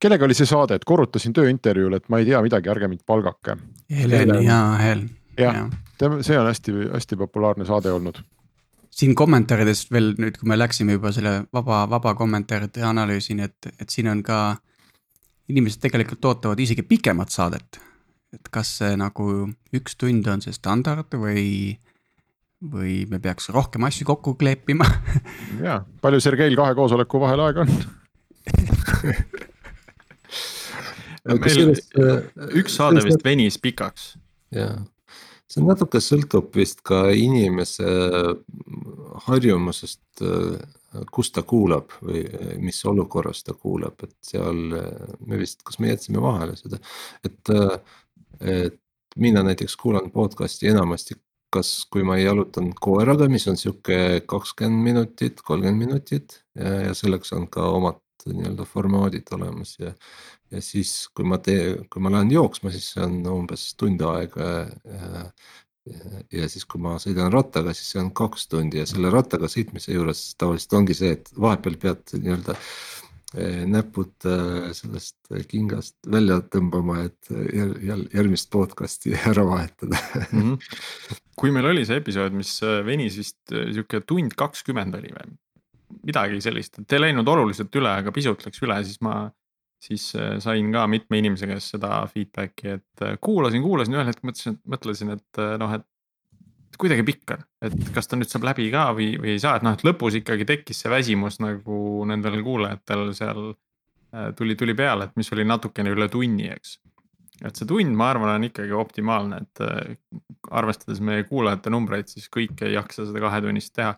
kellega oli see saade, et korrutasin tööintervjuul, et ma ei tea midagi, ärge mind palgake. Helen ja Hel. jah, see on hästi-hästi populaarne saade olnud siin kommentaarides veel nüüd, kui me läksime juba selle vaba, vaba kommentaaride analüüsini, et, et siin on ka inimesed tegelikult ootavad isegi pikemat saadet. et kas see nagu üks tund on see standard või, või me peaks rohkem asju kokku kleepima ja, palju Sergeil kahe koosoleku vahel aega on meil üks saade vist venis pikaks. jaa, see natuke sõltub vist ka inimese harjumusest kus ta kuulab või mis olukorras ta kuulab, et seal me vist, kas me jätsime vahele seda, et. et mina näiteks kuulan podcast'i enamasti, kas, kui ma jalutan koeraga, mis on sihuke kakskümmend minutit, kolmkümmend minutit ja, ja selleks on ka omad nii-öelda formaadid olemas ja. ja siis, kui ma tee, kui ma lähen jooksma, siis see on umbes tund aega ja siis, kui ma sõidan rattaga, siis see on kaks tundi ja selle rattaga sõitmise juures tavaliselt ongi see, et vahepeal pead nii-öelda eh, näpud eh, sellest kingast välja tõmbama, et jälle järgmist podcast'i ära vahetada mm. -hmm. kui meil oli see episood, mis eh, venis vist sihuke tund kakskümmend oli või midagi sellist, et ei läinud oluliselt üle, aga pisut läks üle, siis ma siis sain ka mitme inimese käest seda feedback'i, et kuulasin, kuulasin, ühel hetkel mõtlesin, mõtlesin, et noh, et kuidagi pikk on, et kas ta nüüd saab läbi ka või, või ei saa, et noh, et lõpus ikkagi tekkis see väsimus nagu nendel kuulajatel seal tuli, tuli peale, et mis oli natukene üle tunni, eks. et see tund, ma arvan, on ikkagi optimaalne, et arvestades meie kuulajate numbreid, siis kõik ei jaksa seda kahetunnist teha.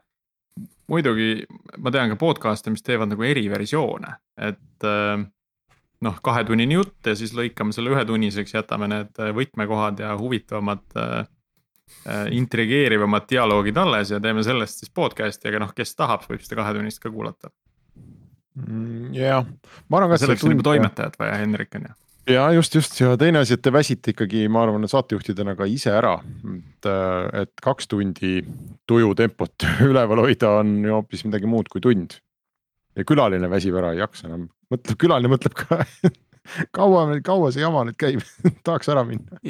Muidugi ma tean ka podcast'e, mis teevad nagu eriversioone, et äh, noh, kahetunnine jutt ja siis lõikame selle ühetunniseks, jätame need võtmekohad ja huvitavamad äh, intrigeerivamad dialoogid alles ja teeme sellest siis podcast'i, aga noh, kes tahab, võib seda kahetunnist ka kuulata mm,. jah, ma arvan ka. selleks on juba toimetajat vaja, Hendrik on ju. ja just, just ja teine asi, et te väsite ikkagi, ma arvan, saatejuhtidena ka ise ära. et, et kaks tundi tujutempot üleval hoida on ju hoopis midagi muud kui tund. ja külaline väsib ära, ei jaksa enam, mõtleb, külaline mõtleb ka kaua, kaua see jama nüüd käib tahaks ära minna.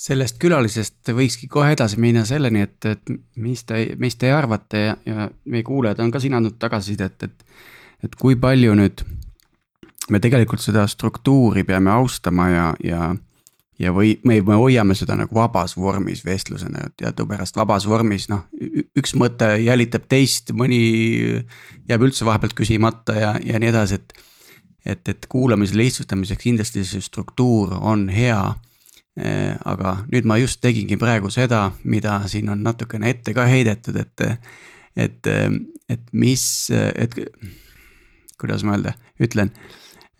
Sellest külalisest võikski kohe edasi minna selleni, et, et mis te, mis te arvate ja, ja meie kuulajad on ka siin andnud tagasisidet, et, et kui palju nüüd me tegelikult seda struktuuri peame austama ja, ja, ja või me, me hoiame seda nagu vabas vormis vestlusena, teadupärast vabas vormis, noh. üks mõte jälitab teist, mõni jääb üldse vahepealt küsimata ja, ja nii edasi, et. et, et kuulamise lihtsustamiseks kindlasti see struktuur on hea aga nüüd ma just tegingi praegu seda, mida siin on natukene ette ka heidetud, et, et, et mis, et kuidas ma öelda, ütlen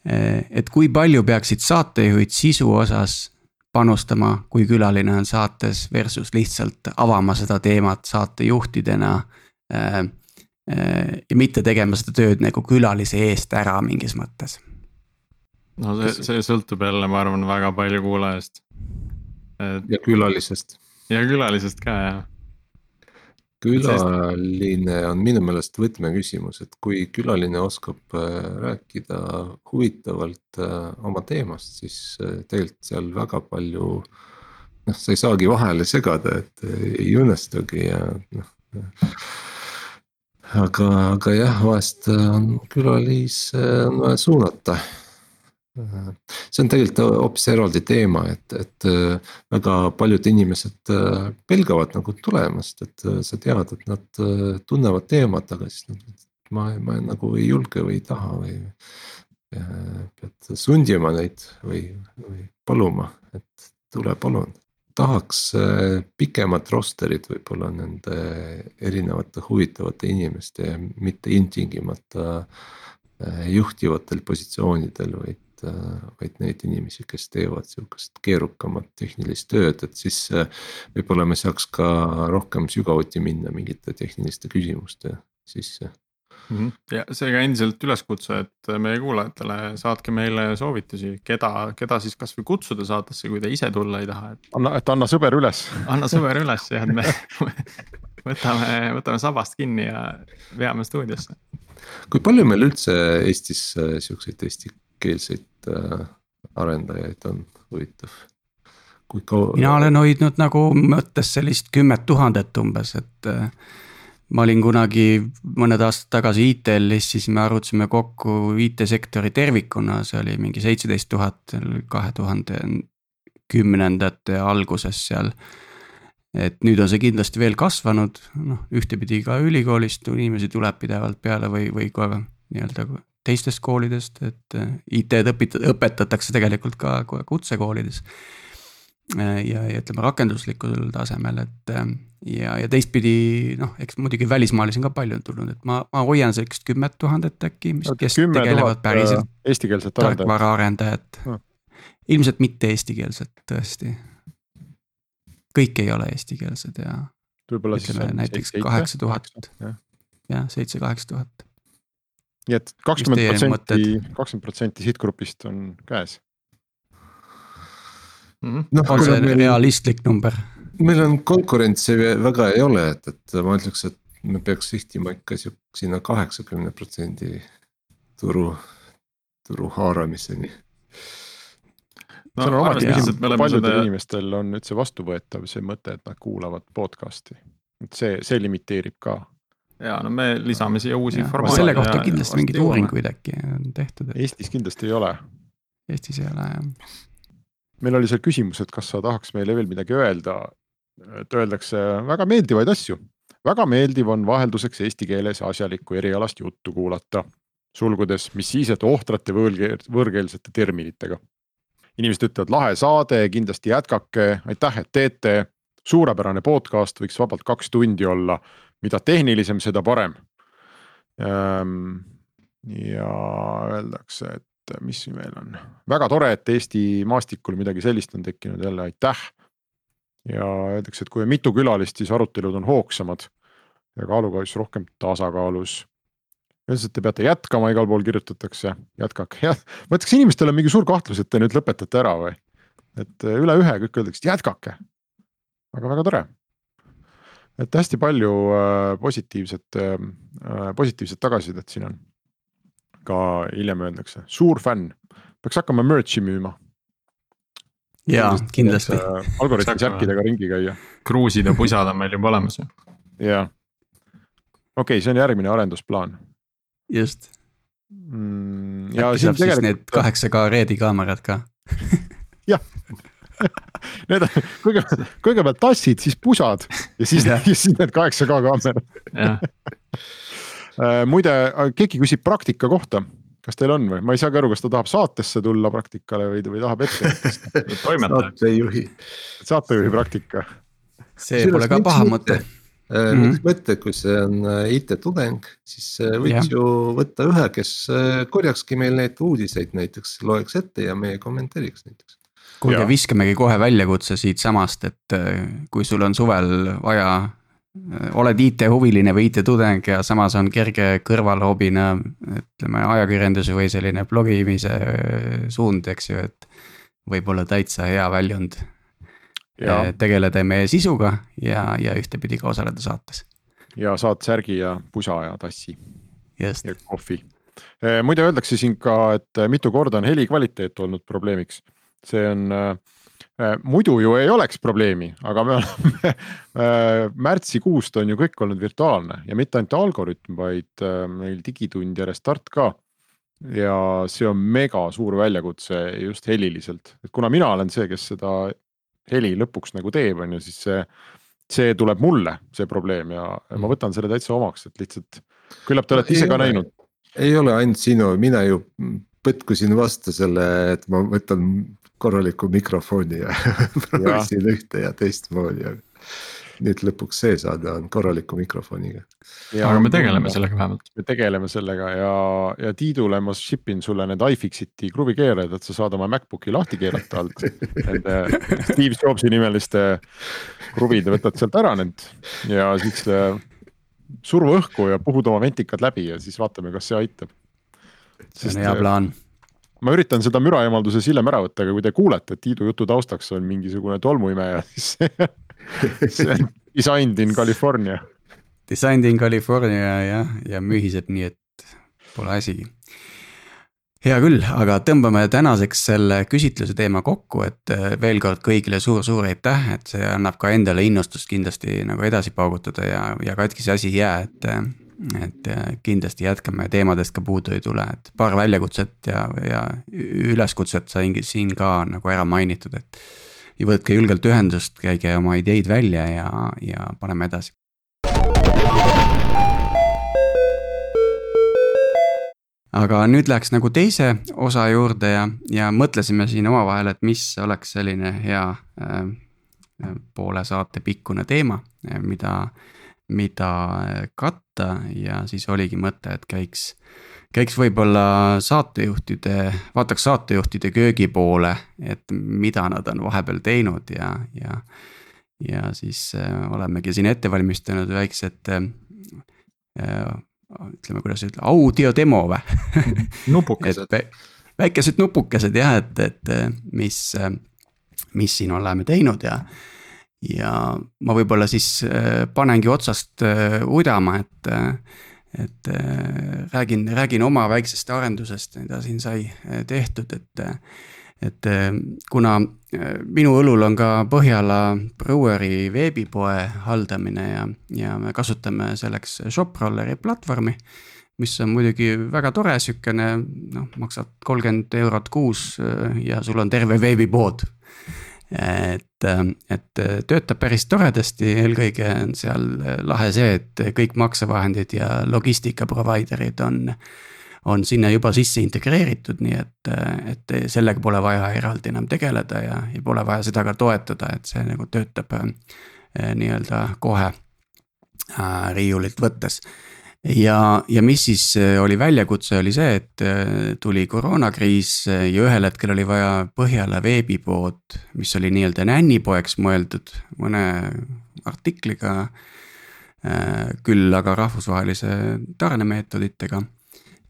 et kui palju peaksid saatejuhid sisu osas panustama, kui külaline on saates versus lihtsalt avama seda teemat saatejuhtidena. Eh, eh, ja mitte tegema seda tööd nagu külalise eest ära mingis mõttes. no see, see sõltub jälle, ma arvan, väga palju kuulajast. Ja külalisest. ja külalisest ka jah külaline on minu meelest võtmeküsimus, et kui külaline oskab äh, rääkida huvitavalt äh, oma teemast, siis äh, tegelikult seal väga palju. noh, sa ei saagi vahele segada, et ei õnnestugi ja noh. aga, aga jah, vahest on külalis on vaja suunata see on tegelikult hoopis eraldi teema, et, et äh, väga paljud inimesed äh, pelgavad nagu tulemast, et äh, sa tead, et nad tunnevad teemat, aga siis nad, ma, ma nagu ei julge või ei taha või. pead sundima neid või, või paluma, et tule palun. tahaks pikemat roster'it võib-olla nende erinevate huvitavate inimeste mitte ilmtingimata juhtivatel positsioonidel, vaid Äh, vaid neid inimesi, kes teevad sihukest keerukamat tehnilist tööd, et siis äh, võib-olla me saaks ka rohkem sügavuti minna mingite tehniliste küsimuste sisse mm. -hmm. ja seega endiselt üleskutse, et meie kuulajatele saatke meile soovitusi, keda, keda siis kasvõi kutsuda saatesse, kui te ise tulla ei taha, et. anna, et anna sõber üles anna sõber üles jah, et me võtame, võtame sabast kinni ja veame stuudiosse. kui palju meil üldse Eestis äh, siukseid eesti keelseid äh, arendajaid on, huvitav. mina olen hoidnud nagu mõttes sellist kümmet tuhandet umbes, et äh, ma olin kunagi mõned aastad tagasi ITL-is, siis me arvutasime kokku IT-sektori tervikuna, see oli mingi seitseteist tuhat kahe tuhande kümnendate alguses seal. et nüüd on see kindlasti veel kasvanud, noh ühtepidi ka ülikoolist inimesi tuleb pidevalt peale või, või ka nii-öelda teistest koolidest, et äh, IT-d õpit-, õpetatakse tegelikult ka kutsekoolides. Äh, ja, ja ütleme rakenduslikul tasemel, et äh, ja, ja teistpidi noh, eks muidugi välismaalasi on ka palju tulnud, et ma, ma hoian sellist kümmet tuhandet äkki, mis, kes tegelevad päriselt. tarkvaraarendajat no., ilmselt mitte eestikeelset tõesti. kõik ei ole eestikeelsed ja. ütleme näiteks kaheksa tuhat, jah, seitse-kaheksa tuhat nii et kakskümmend protsenti, kakskümmend protsenti sihtgrupist on käes mm. -hmm. No, on see meil, realistlik number? meil on konkurentsi väga ei ole, et, et ma ütleks, et me peaks sihtima ikka sinna kaheksakümne protsendi turu, turu haaramiseni. no see on ometi küsimus, et paljudel seda... inimestel on üldse vastuvõetav see mõte, et nad kuulavad podcast'i. et see, see limiteerib ka ja no me lisame siia uusi formaate. selle kohta ja, kindlasti mingeid uuringuid äkki on tehtud et.... Eestis kindlasti ei ole. Eestis ei ole jah. meil oli seal küsimus, et kas sa tahaks meile veel midagi öelda. et öeldakse väga meeldivaid asju, väga meeldiv on vahelduseks eesti keeles asjalikku erialast juttu kuulata. sulgudes, mis siis, et ohtrate võõrkeel, võõrkeelsete terminitega. inimesed ütlevad lahe saade, kindlasti jätkake, aitäh, et teete. suurepärane podcast, võiks vabalt kaks tundi olla mida tehnilisem, seda parem. Ehm, ja öeldakse, et mis siin veel on, väga tore, et Eesti maastikul midagi sellist on tekkinud, jälle aitäh. ja öeldakse, et kui on mitu külalist, siis arutelud on hoogsamad ja kaalukauss rohkem tasakaalus. ütles, et te peate jätkama, igal pool kirjutatakse, jätkake, jah. ma ütleks, inimestel on mingi suur kahtlus, et te nüüd lõpetate ära või. et üle ühe kõik öeldakse, jätkake. aga väga tore. Et hästi palju äh, positiivset äh,, positiivset tagasisidet siin on. ka hiljem öeldakse, suur fänn, peaks hakkama merch'i müüma jaa, kindlasti. Algorütmi säppidega ringi käia. kruusid ja pusad on meil juba olemas ju. jah, okei okay,, see on järgmine arendusplaan. just mm,. äkki saab tegelikult... siis need kaheksa K reedi kaamerad ka jah Need on kõigepealt, kõigepealt tassid, siis pusad ja siis, siis need kaheksa K kaamerad. Äh, muide, keegi küsib praktika kohta kas teil on või, ma ei saagi aru, kas ta tahab saatesse tulla praktikale või, või tahab ettevõttest saatejuhi. saatejuhi praktika. see pole ka paha mõte. Mm -hmm. mõte, kui see on äh, IT-tudeng, siis äh, võiks ja. ju võtta ühe, kes korjakski meil neid uudiseid näiteks, loeks ette ja meie kommenteeriks näiteks. Kuulge, viskamegi kohe väljakutse siitsamast, et kui sul on suvel vaja oled IT-huviline või IT-tudeng ja samas on kerge kõrvalhobina ütleme ajakirjanduse või selline blogimise suund, eks ju, et. võib-olla täitsa hea väljund. tegeleda meie sisuga ja, ja ühtepidi ka osaleda saates. ja saad särgi ja pusa ja tassi. ja kohvi. muide öeldakse siin ka, et mitu korda on heli kvaliteet olnud probleemiks, see on äh, Äh, muidu ju ei oleks probleemi, aga me oleme äh, märtsikuust on ju kõik olnud virtuaalne ja mitte ainult Algorütm, vaid äh, meil Digitund ja Restart ka. ja see on mega suur väljakutse just heliliselt, et kuna mina olen see, kes seda heli lõpuks nagu teeb, on ju, siis see. see tuleb mulle, see probleem ja ma mm. võtan selle täitsa omaks, et lihtsalt küllap te olete ise ka näinud. ei ole ainult sinu, mina ju põtkusin vastu selle, et ma võtan korraliku mikrofoni ja proovisin ühte ja teistmoodi, aga. nüüd lõpuks see saade on korraliku mikrofoniga. aga me tegeleme sellega vähemalt. me tegeleme sellega ja, ja Tiidule ma ship in sulle need iFixiti kruvikeerajad, et sa saad oma MacBooki lahti keerata alt. Nende Steve Jobsi nimeliste kruvide võtad sealt ära need ja siis äh, surva õhku ja puhud oma ventikad läbi ja siis vaatame, kas see aitab. see on hea plaan ma üritan seda müra eemalduses hiljem ära võtta, aga kui te kuulete, et Tiidu jutu taustaks on mingisugune tolmuimeja, siis see on designed in California. Designed in California jah, ja mühiseb nii, et pole asigi. hea küll, aga tõmbame tänaseks selle küsitluse teema kokku, et äh, veel kord kõigile suur-suur aitäh, et see annab ka endale innustust kindlasti nagu edasi paugutada ja, ja katkise asi ei jää, et äh, et kindlasti jätkame, teemadest ka puudu ei tule, et paar väljakutset ja, ja üleskutset sai siin ka nagu ära mainitud, et. võtke julgelt ühendust, käige oma ideid välja ja, ja paneme edasi. aga nüüd läheks nagu teise osa juurde ja, ja mõtlesime siin omavahel, et mis oleks selline hea äh, poole saate pikkune teema, mida mida katta ja siis oligi mõte, et käiks. käiks võib-olla saatejuhtide, vaataks saatejuhtide köögi poole, et mida nad on vahepeal teinud ja, ja. ja siis äh, olemegi siin ette valmistanud väiksed äh, ütleme, kuidas ütelda, audiodemo või nupukesed väikesed nupukesed jah, et, et mis, mis siin oleme teinud ja ja ma võib-olla siis äh, panengi otsast äh, udama, et, äh, et räägin, räägin oma väiksest arendusest, mida siin sai tehtud, et. et kuna minu õlul on ka Põhjala Brewery veebipoe haldamine ja, ja me kasutame selleks Shoprolleri platvormi mis on muidugi väga tore, sihukene noh, maksad kolmkümmend eurot kuus ja sul on terve veebipood et, et töötab päris toredasti, eelkõige on seal lahe see, et kõik maksevahendid ja logistika provider'id on. on sinna juba sisse integreeritud, nii et, et sellega pole vaja eraldi enam tegeleda ja, ja pole vaja seda ka toetada, et see nagu töötab nii-öelda kohe äh, riiulilt võttes ja, ja mis siis äh, oli väljakutse, oli see, et äh, tuli koroonakriis äh, ja ühel hetkel oli vaja Põhjala veebipood, mis oli nii-öelda nännipoeks mõeldud mõne artikliga. küll aga rahvusvahelise tarnemeetoditega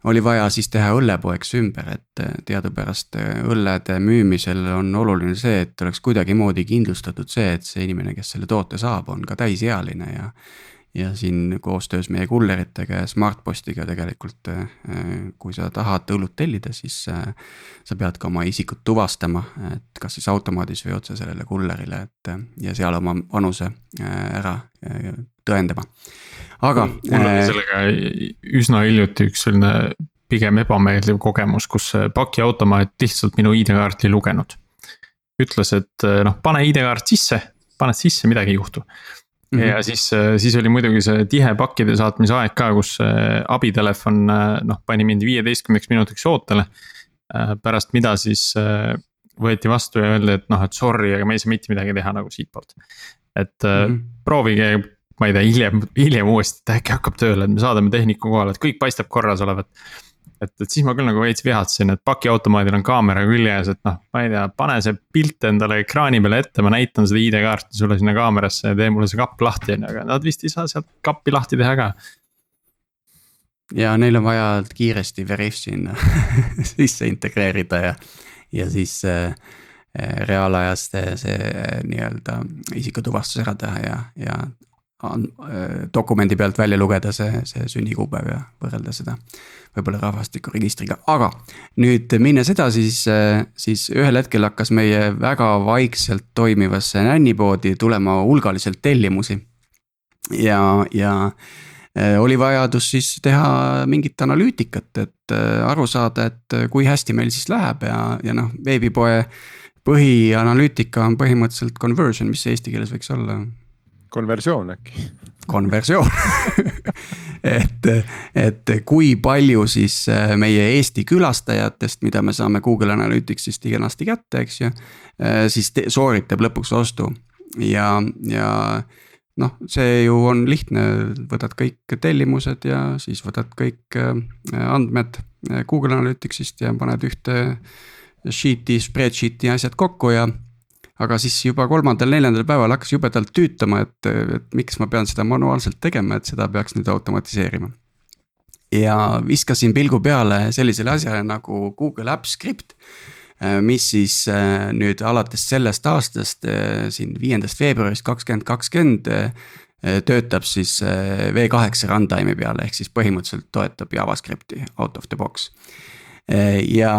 oli vaja siis teha õllepoeks ümber, et teadupärast õllede müümisel on oluline see, et oleks kuidagimoodi kindlustatud see, et see inimene, kes selle toote saab, on ka täisealine ja ja siin koostöös meie kulleritega ja Smartpostiga tegelikult, äh, kui sa tahad õlut tellida, siis äh, sa pead ka oma isikut tuvastama, et kas siis automaadis või otse sellele kullerile, et äh, ja seal oma vanuse ära tõendama. aga. mul oli sellega üsna hiljuti üks selline pigem ebameeldiv kogemus, kus pakiautomaat lihtsalt minu ID-kaarti ei lugenud. ütles, et noh, pane ID-kaart sisse, paned sisse, midagi ei juhtu Mm -hmm. ja siis, äh, siis oli muidugi see tihe pakkide saatmise aeg ka, kus äh, abitelefon äh, noh, pani mind viieteistkümneks minutiks ootele. pärast mida siis võeti vastu ja öeldi, et noh, et sorry, aga me ei saa mitte midagi teha nagu siitpoolt. et mm -hmm. proovige, ma ei tea, hiljem, hiljem uuesti, et äkki hakkab tööle, et me saadame tehniku kohale, et kõik paistab korras olevat et, et siis ma küll nagu veits vihatsesin, et pakiautomaadil on kaamera küljes, et noh, ma ei tea, pane see pilt endale ekraani peale ette, ma näitan seda ID-kaarti sulle sinna kaamerasse ja tee mulle see kapp lahti, on ju, aga nad vist ei saa sealt kappi lahti teha ka. ja neil on vaja kiiresti Veriff sinna sisse integreerida ja, ja siis äh, reaalajas see, see nii-öelda isikutuvastus ära teha ja, ja dokumendi pealt välja lugeda see, see sünnikuupäev ja võrrelda seda võib-olla rahvastikuregistriga, aga nüüd minnes edasi, siis, äh, siis ühel hetkel hakkas meie väga vaikselt toimivasse nännipoodi tulema hulgaliselt tellimusi. ja, ja äh, oli vajadus siis teha mingit analüütikat, et aru saada, et kui hästi meil siis läheb ja, ja noh, veebipoe põhianalüütika on põhimõtteliselt conversion, mis eesti keeles võiks olla konversioon äkki. konversioon et, et kui palju siis äh, meie Eesti külastajatest, mida me saame Google Analyticsist kenasti kätte, eks ju. Äh, siis te, sooritab lõpuks ostu ja, ja noh, see ju on lihtne, võtad kõik tellimused ja siis võtad kõik äh, andmed Google Analyticsist ja paned ühte sheet'i, spreadsheet'i asjad kokku ja aga siis juba kolmandal-neljandal päeval hakkas jubedalt tüütama, et, et miks ma pean seda manuaalselt tegema, et seda peaks nüüd automatiseerima. ja viskasin pilgu peale sellisele asjale nagu Google Apps Script mis siis äh, nüüd alates sellest aastast, äh, siin viiendast veebruarist kakskümmend kakskümmend töötab siis V8 runtime'i peale, ehk siis põhimõtteliselt toetab JavaScripti out of the box. ja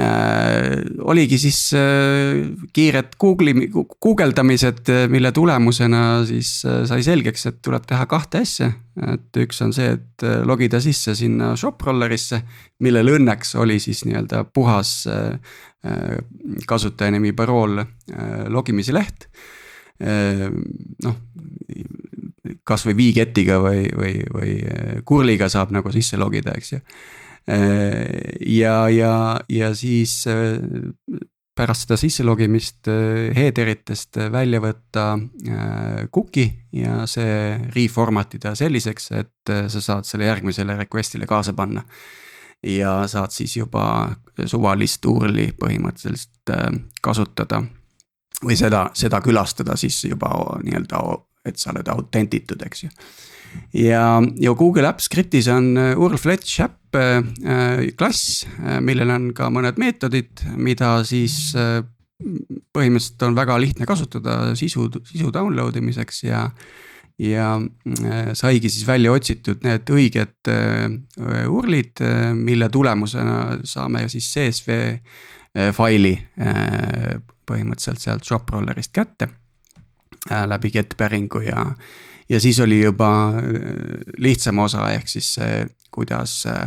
äh, oligi siis äh, kiired Google'i, guugeldamised, mille tulemusena siis äh, sai selgeks, et tuleb teha kahte asja. et üks on see, et äh, logida sisse sinna ShopRollerisse, millel õnneks oli siis nii-öelda puhas äh, äh kasutajanimi, parool äh,, logimise leht äh,. noh, kasvõi Vigetiga või, või, või Kurliga saab nagu sisse logida, eks ju Äh, ja, ja, ja siis äh, pärast seda sisselogimist äh, headeritest välja võtta cookie ja see reformat ida selliseks, et sa saad selle järgmisele request'ile kaasa panna. ja saad siis juba suvalist URL-i põhimõtteliselt kasutada või seda, seda külastada siis juba nii-öelda, et sa oled autentitud, eks ju ja, ja Google Apps Scriptis on äh, URL-fetch äpp äh, klass, äh, millel on ka mõned meetodid, mida siis põhimõtteliselt on väga lihtne kasutada sisu, sisu download imiseks ja. ja saigi siis välja otsitud need õiged URL-id, mille tulemusena saame siis CSV faili põhimõtteliselt sealt ShopRollerist kätte läbi get päringu ja ja siis oli juba äh, lihtsam osa, ehk siis see, kuidas äh,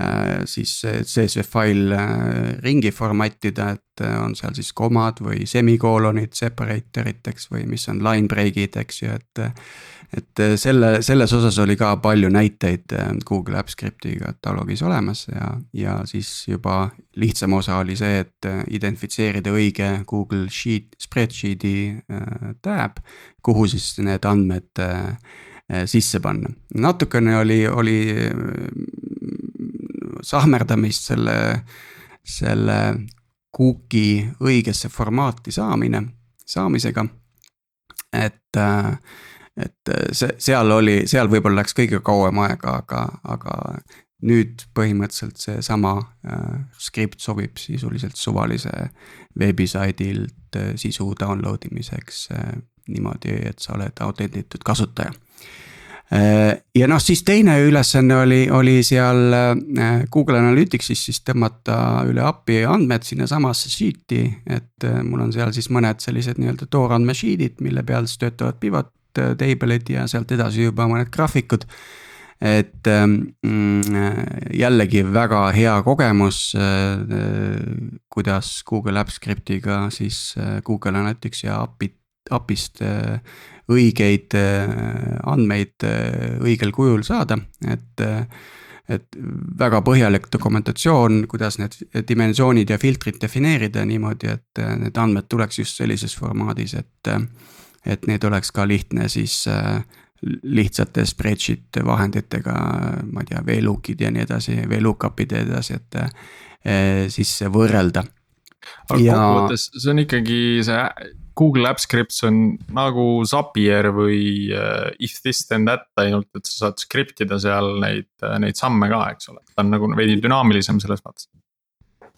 äh, siis CSV fail ringi formatida, et on seal siis komad või semikoolonid, separator'id, eks, või mis on line break'id, eks ju, et et äh, selle, selles osas oli ka palju näiteid äh, Google Apps Scripti katalogis olemas ja, ja siis juba lihtsam osa oli see, et äh, identifitseerida õige Google Sheet, spreadsheet'i tab, kuhu siis need andmed sisse panna. natukene oli, oli sahmerdamist selle, selle cookie õigesse formaati saamine, saamisega. et äh, et äh, see, seal oli, seal võib-olla läks kõige kauem aega, aga, aga nüüd põhimõtteliselt seesama äh, skript sobib sisuliselt suvalise veebisaidilt äh, sisu download imiseks äh, niimoodi, et sa oled autentitud kasutaja äh,. ja noh, siis teine ülesanne oli, oli seal äh, Google Analyticsis siis tõmmata üle API andmed sinnasamasse sheet'i, et äh, mul on seal siis mõned sellised nii-öelda toorandme sheet'id, mille peal siis töötavad pivot table'id ja sealt edasi juba mõned graafikud et ähm, mm, jällegi väga hea kogemus, äh, kuidas Google Apps Scriptiga siis äh, Google Analytics ja API, API-st äh, õigeid andmeid õigel kujul saada, et et väga põhjalik dokumentatsioon, kuidas need dimensioonid ja filtrid defineerida niimoodi, et need andmed tuleks just sellises formaadis, et. Et neid oleks ka lihtne siis lihtsate spreadsheet vahenditega, ma ei tea, VLOOK-id ja nii edasi, VLOOKUP-id ja nii edasi, et eh, siis võrrelda. aga ja... kokkuvõttes see on ikkagi see Google Apps Scripts on nagu Zapier või uh, if this then that, ainult et sa saad script ida seal neid, neid samme ka, eks ole, ta on nagu veidi dünaamilisem selles mõttes.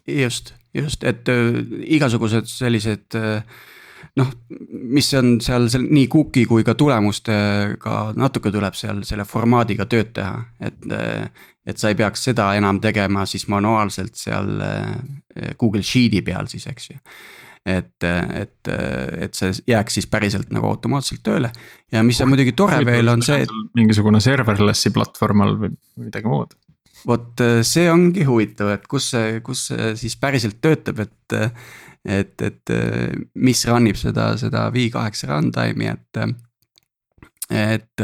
just, just, et igasugused sellised uh, noh, mis on seal, seal nii cookie kui ka tulemustega natuke tuleb seal selle formaadiga tööd teha, et. et sa ei peaks seda enam tegema siis manuaalselt seal eh, Google Sheet'i peal siis, eks ju. Et, et, et see jääks siis päriselt nagu automaatselt tööle. Ja mis on muidugi tore veel on see, mingisugune serverless'i platvorm all või midagi muud vot see ongi huvitav, et kus see, kus see siis päriselt töötab, et et, et mis run ib seda, seda V8 runtime'i, et. et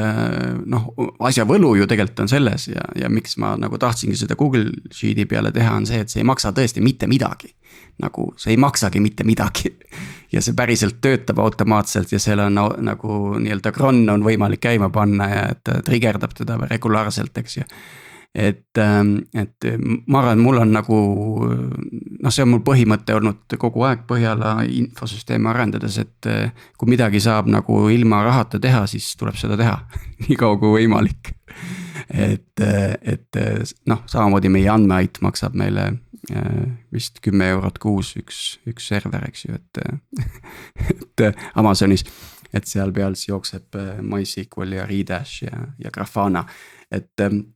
noh, asja võlu ju tegelikult on selles ja, ja miks ma nagu tahtsingi seda Google Sheet'i peale teha, on see, et see ei maksa tõesti mitte midagi. nagu see ei maksagi mitte midagi ja see päriselt töötab automaatselt ja seal on nagu nii-öelda cron on võimalik käima panna ja et trigerdab teda regulaarselt, eks ju et, ähm, et ma arvan, mul on nagu noh, see on mul põhimõte olnud kogu aeg Põhjala infosüsteemi arendades, et äh, kui midagi saab nagu ilma rahata teha, siis tuleb seda teha nii kaua kui võimalik. et, et noh, samamoodi meie andmeait maksab meile äh, vist kümme eurot kuus üks, üks server, eks ju, et, et Amazonis et seal peal siis jookseb äh, MySQL ja Redash ja, ja Grafana, et ähm, Äh,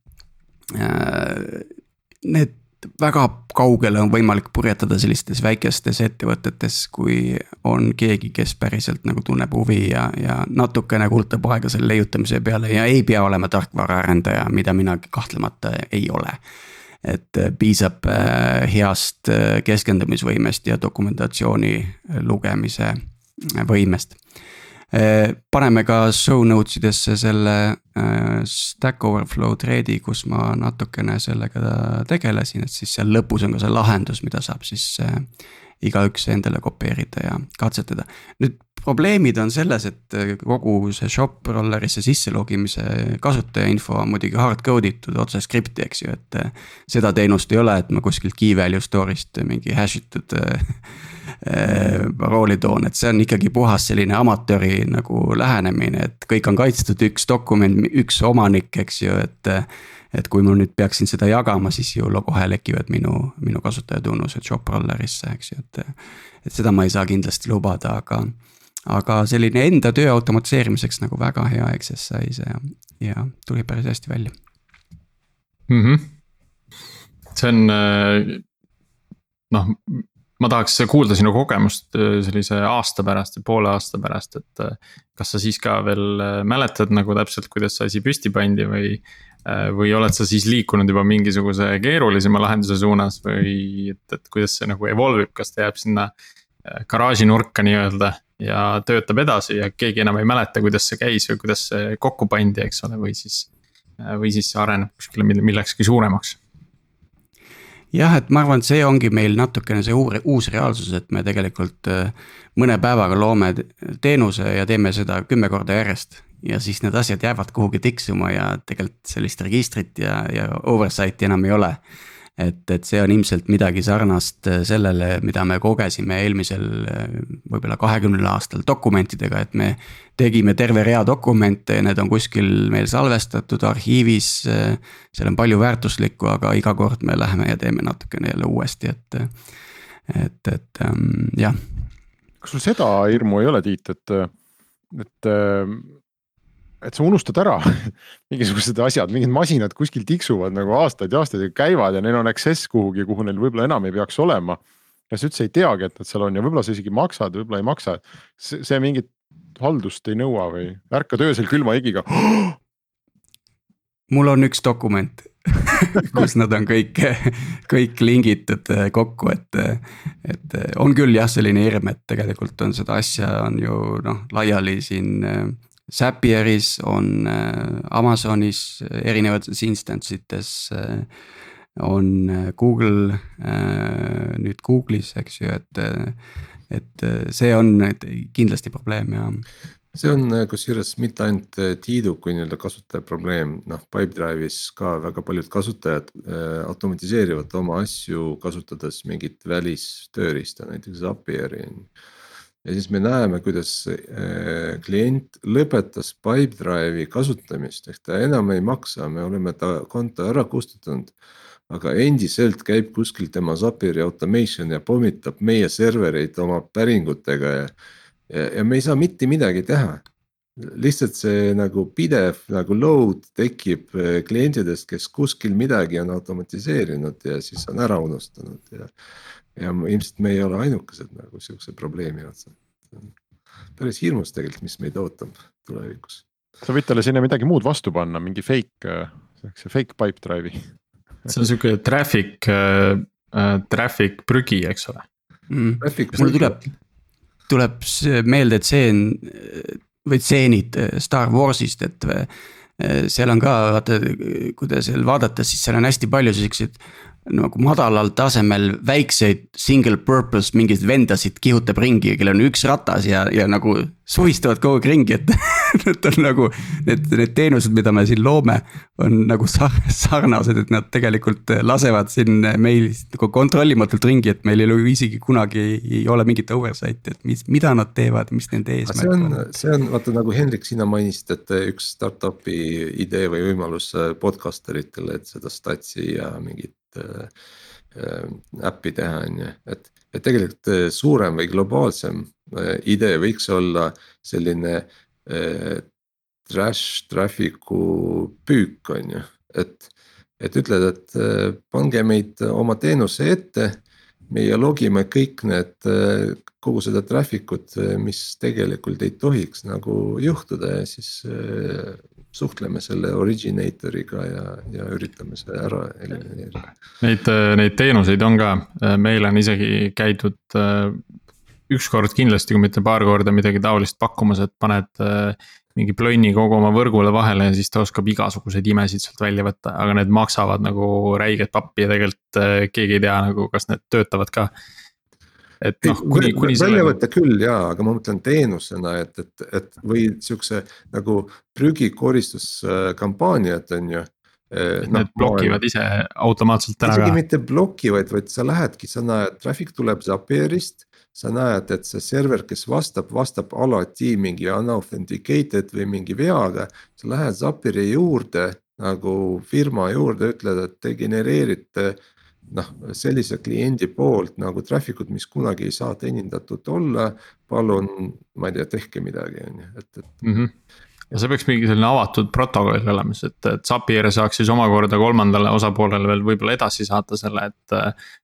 need väga kaugele on võimalik purjetada sellistes väikestes ettevõtetes, kui on keegi, kes päriselt nagu tunneb huvi ja, ja natukene kulutab aega selle leiutamise peale ja ei pea olema tarkvaraarendaja, mida mina kahtlemata ei ole. et piisab äh, heast äh, keskendumisvõimest ja dokumentatsiooni lugemise võimest paneme ka show notes idesse selle äh, Stack Overflow thread'i, kus ma natukene sellega tegelesin, et siis seal lõpus on ka see lahendus, mida saab siis äh, igaüks endale kopeerida ja katsetada. nüüd probleemid on selles, et kogu see shop rollerisse sisse logimise kasutaja info on muidugi hard code itud otse skripti, eks ju, et. seda teenust ei ole, et ma kuskilt key value store'ist mingi hash itud parooli toon, et see on ikkagi puhas selline amatööri nagu lähenemine, et kõik on kaitstud, üks dokument, üks omanik, eks ju, et. et kui ma nüüd peaksin seda jagama, siis ju kohe lekivad minu, minu kasutajatunnused Shoprollerisse, eks ju, et. et seda ma ei saa kindlasti lubada, aga, aga selline enda töö automatiseerimiseks nagu väga hea exercise ja, ja tuli päris hästi välja mm. -hmm. see on äh, noh, ma tahaks kuulda sinu kogemust äh, sellise aasta pärast või poole aasta pärast, et. Äh, kas sa siis ka veel äh, mäletad nagu täpselt, kuidas see asi püsti pandi või. või oled sa siis liikunud juba mingisuguse keerulisema lahenduse suunas või et, et kuidas see nagu evolve ib, kas ta jääb sinna garaaži nurka nii-öelda ja töötab edasi ja keegi enam ei mäleta, kuidas see käis või kuidas see kokku pandi, eks ole, või siis. või siis see areneb kuskile millekski suuremaks jah, et ma arvan, et see ongi meil natukene see uur, uus reaalsus, et me tegelikult äh, mõne päevaga loome teenuse ja teeme seda kümme korda järjest. ja siis need asjad jäävad kuhugi tiksuma ja tegelikult sellist registrit ja, ja oversight'i enam ei ole. Et, et see on ilmselt midagi sarnast sellele, mida me kogesime eelmisel võib-olla kahekümnel aastal dokumentidega, et me. tegime terve rea dokumente ja need on kuskil meil salvestatud arhiivis. seal on palju väärtuslikku, aga iga kord me läheme ja teeme natukene jälle uuesti, et, et, et ähm, jah. kas sul seda hirmu ei ole, Tiit, et, et et sa unustad ära mingisugused asjad, mingid masinad kuskil tiksuvad nagu aastaid ja aastaid ja käivad ja neil on access kuhugi, kuhu neil võib-olla enam ei peaks olema. ja sa üldse ei teagi, et nad seal on ja võib-olla sa isegi maksad, võib-olla ei maksa. see, see mingit haldust ei nõua või ärkad öösel külma higiga mul on üks dokument kus nad on kõik, kõik lingitud kokku, et, et on küll jah, selline hirm, et tegelikult on seda asja on ju noh, laiali siin Zapieris on äh, Amazonis erinevates instance ites äh, on äh, Google nüüd Google'is, eks ju, et, et see on kindlasti probleem ja see on kusjuures mitte ainult Tiiduku nii-öelda kasutaja probleem, noh Pipedrive'is ka väga paljud kasutajad äh, automatiseerivad oma asju, kasutades mingit välistööriista, näiteks Zapieri. on ju ja siis me näeme, kuidas äh, klient lõpetas Pipedrive'i kasutamist, ehk ta enam ei maksa, me oleme ta konto ära kustutanud. aga endiselt käib kuskil tema Zapieri automation ja pommitab meie servereid oma päringutega ja, ja, ja me ei saa mitte midagi teha lihtsalt see nagu pidev nagu load tekib äh, klientidest, kes kuskil midagi on automatiseerinud ja siis on ära unustanud ja ja ilmselt me ei ole ainukesed nagu sihukese probleemi otsas. päris hirmus tegelikult, mis meid ootab tulevikus. sa võid talle sinna midagi muud vastu panna, mingi fake, siukse fake pipe drive'i. see on sihuke traffic äh,, äh traffic prügi, eks ole mm.. mul tuleb, tuleb meelde tseen või tseenid Star Warsist, et äh, seal on ka vaata, kui te seal vaadata, siis seal on hästi palju siukseid nagu madalal tasemel väikseid single purpose mingeid vendasid kihutab ringi, kellel on üks ratas ja, ja nagu suvistavad kogu aeg ringi, et et on nagu. Need, need teenused, mida me siin loome, on nagu sarnased, et nad tegelikult lasevad siin meil nagu kontrollimatult ringi, et meil ei ole isegi kunagi ei ole mingit oversight'i, et mis, mida nad teevad, mis nende eesmärk on. see on vaata nagu Hendrik, sina mainisid, et üks startup'i idee või võimalus podcaster itele, et seda statsi ja mingit äppi teha, on ju, et, et tegelikult äh, suurem või globaalsem idee võiks olla selline trash traffic'u püük, on ju, et. et ütled, et pange meid oma teenuse ette, meie logime kõik need, kogu seda traffic ut, mis tegelikult ei tohiks nagu juhtuda ja siis suhtleme selle originator'iga ja, ja üritame see ära elimineerida. Neid, neid teenuseid on ka, meil on isegi käidud äh, ükskord kindlasti, kui mitte paar korda midagi taolist pakkumas, et paned äh, mingi plönni kogu oma võrgule vahele ja siis ta oskab igasuguseid imesid sealt välja võtta, aga need maksavad nagu räiget pappi ja tegelikult äh, keegi ei tea nagu, kas need töötavad ka et noh, kuni, kuni väljavõte küll jaa, aga ma mõtlen teenusena, et, et, et või siukse nagu prügikoristuskampaaniat on ju. Eh, no, Need blokivad ise automaatselt ära ka. isegi mitte blokivad, vaid sa lähedki, sa näed, traffic tuleb Zapierist sa näed, et see server, kes vastab, vastab alati mingi unauthenticated või mingi veaga. sa lähed Zapieri juurde nagu firma juurde, ütled, et te genereerite noh, sellise kliendi poolt nagu traffic ut, mis kunagi ei saa teenindatud olla. palun, ma ei tea, tehke midagi, on ju, et, et mm. -hmm ja see peaks mingi selline avatud protokoll olema, et, et Zapier saaks siis omakorda kolmandale osapoolele veel võib-olla edasi saata selle, et.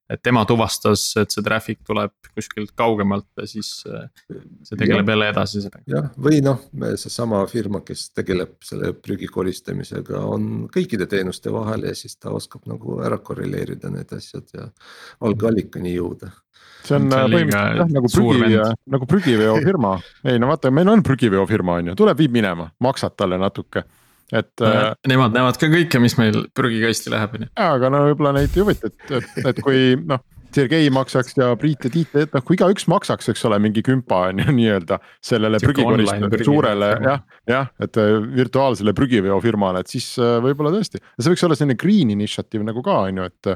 et tema tuvastas, et see traffic tuleb kuskilt kaugemalt ja siis see tegeleb jälle edasi sellega. jah, või noh, seesama firma, kes tegeleb selle prügi koristamisega, on kõikide teenuste vahel ja siis ta oskab nagu ära korreleerida need asjad ja algallikani jõuda see on põhimõtteliselt jah nagu prügi, nagu prügiveofirma, ei no vaata, meil on prügiveofirma on ju, tuleb, viib minema, maksad talle natuke et äh,. Nemad näevad ka kõike, mis meil prügikasti läheb, on ju. jaa, aga no võib-olla neid ei huvita, et, et, et kui noh. Sergei maksaks ja Priit ja Tiit, et noh, kui igaüks maksaks, eks ole, mingi kümpa on ju nii-öelda sellele prügikorist suurele jah, jah, et äh, virtuaalsele prügiveofirmale, et siis äh, võib-olla tõesti. see võiks olla selline green initiative nagu ka on ju, et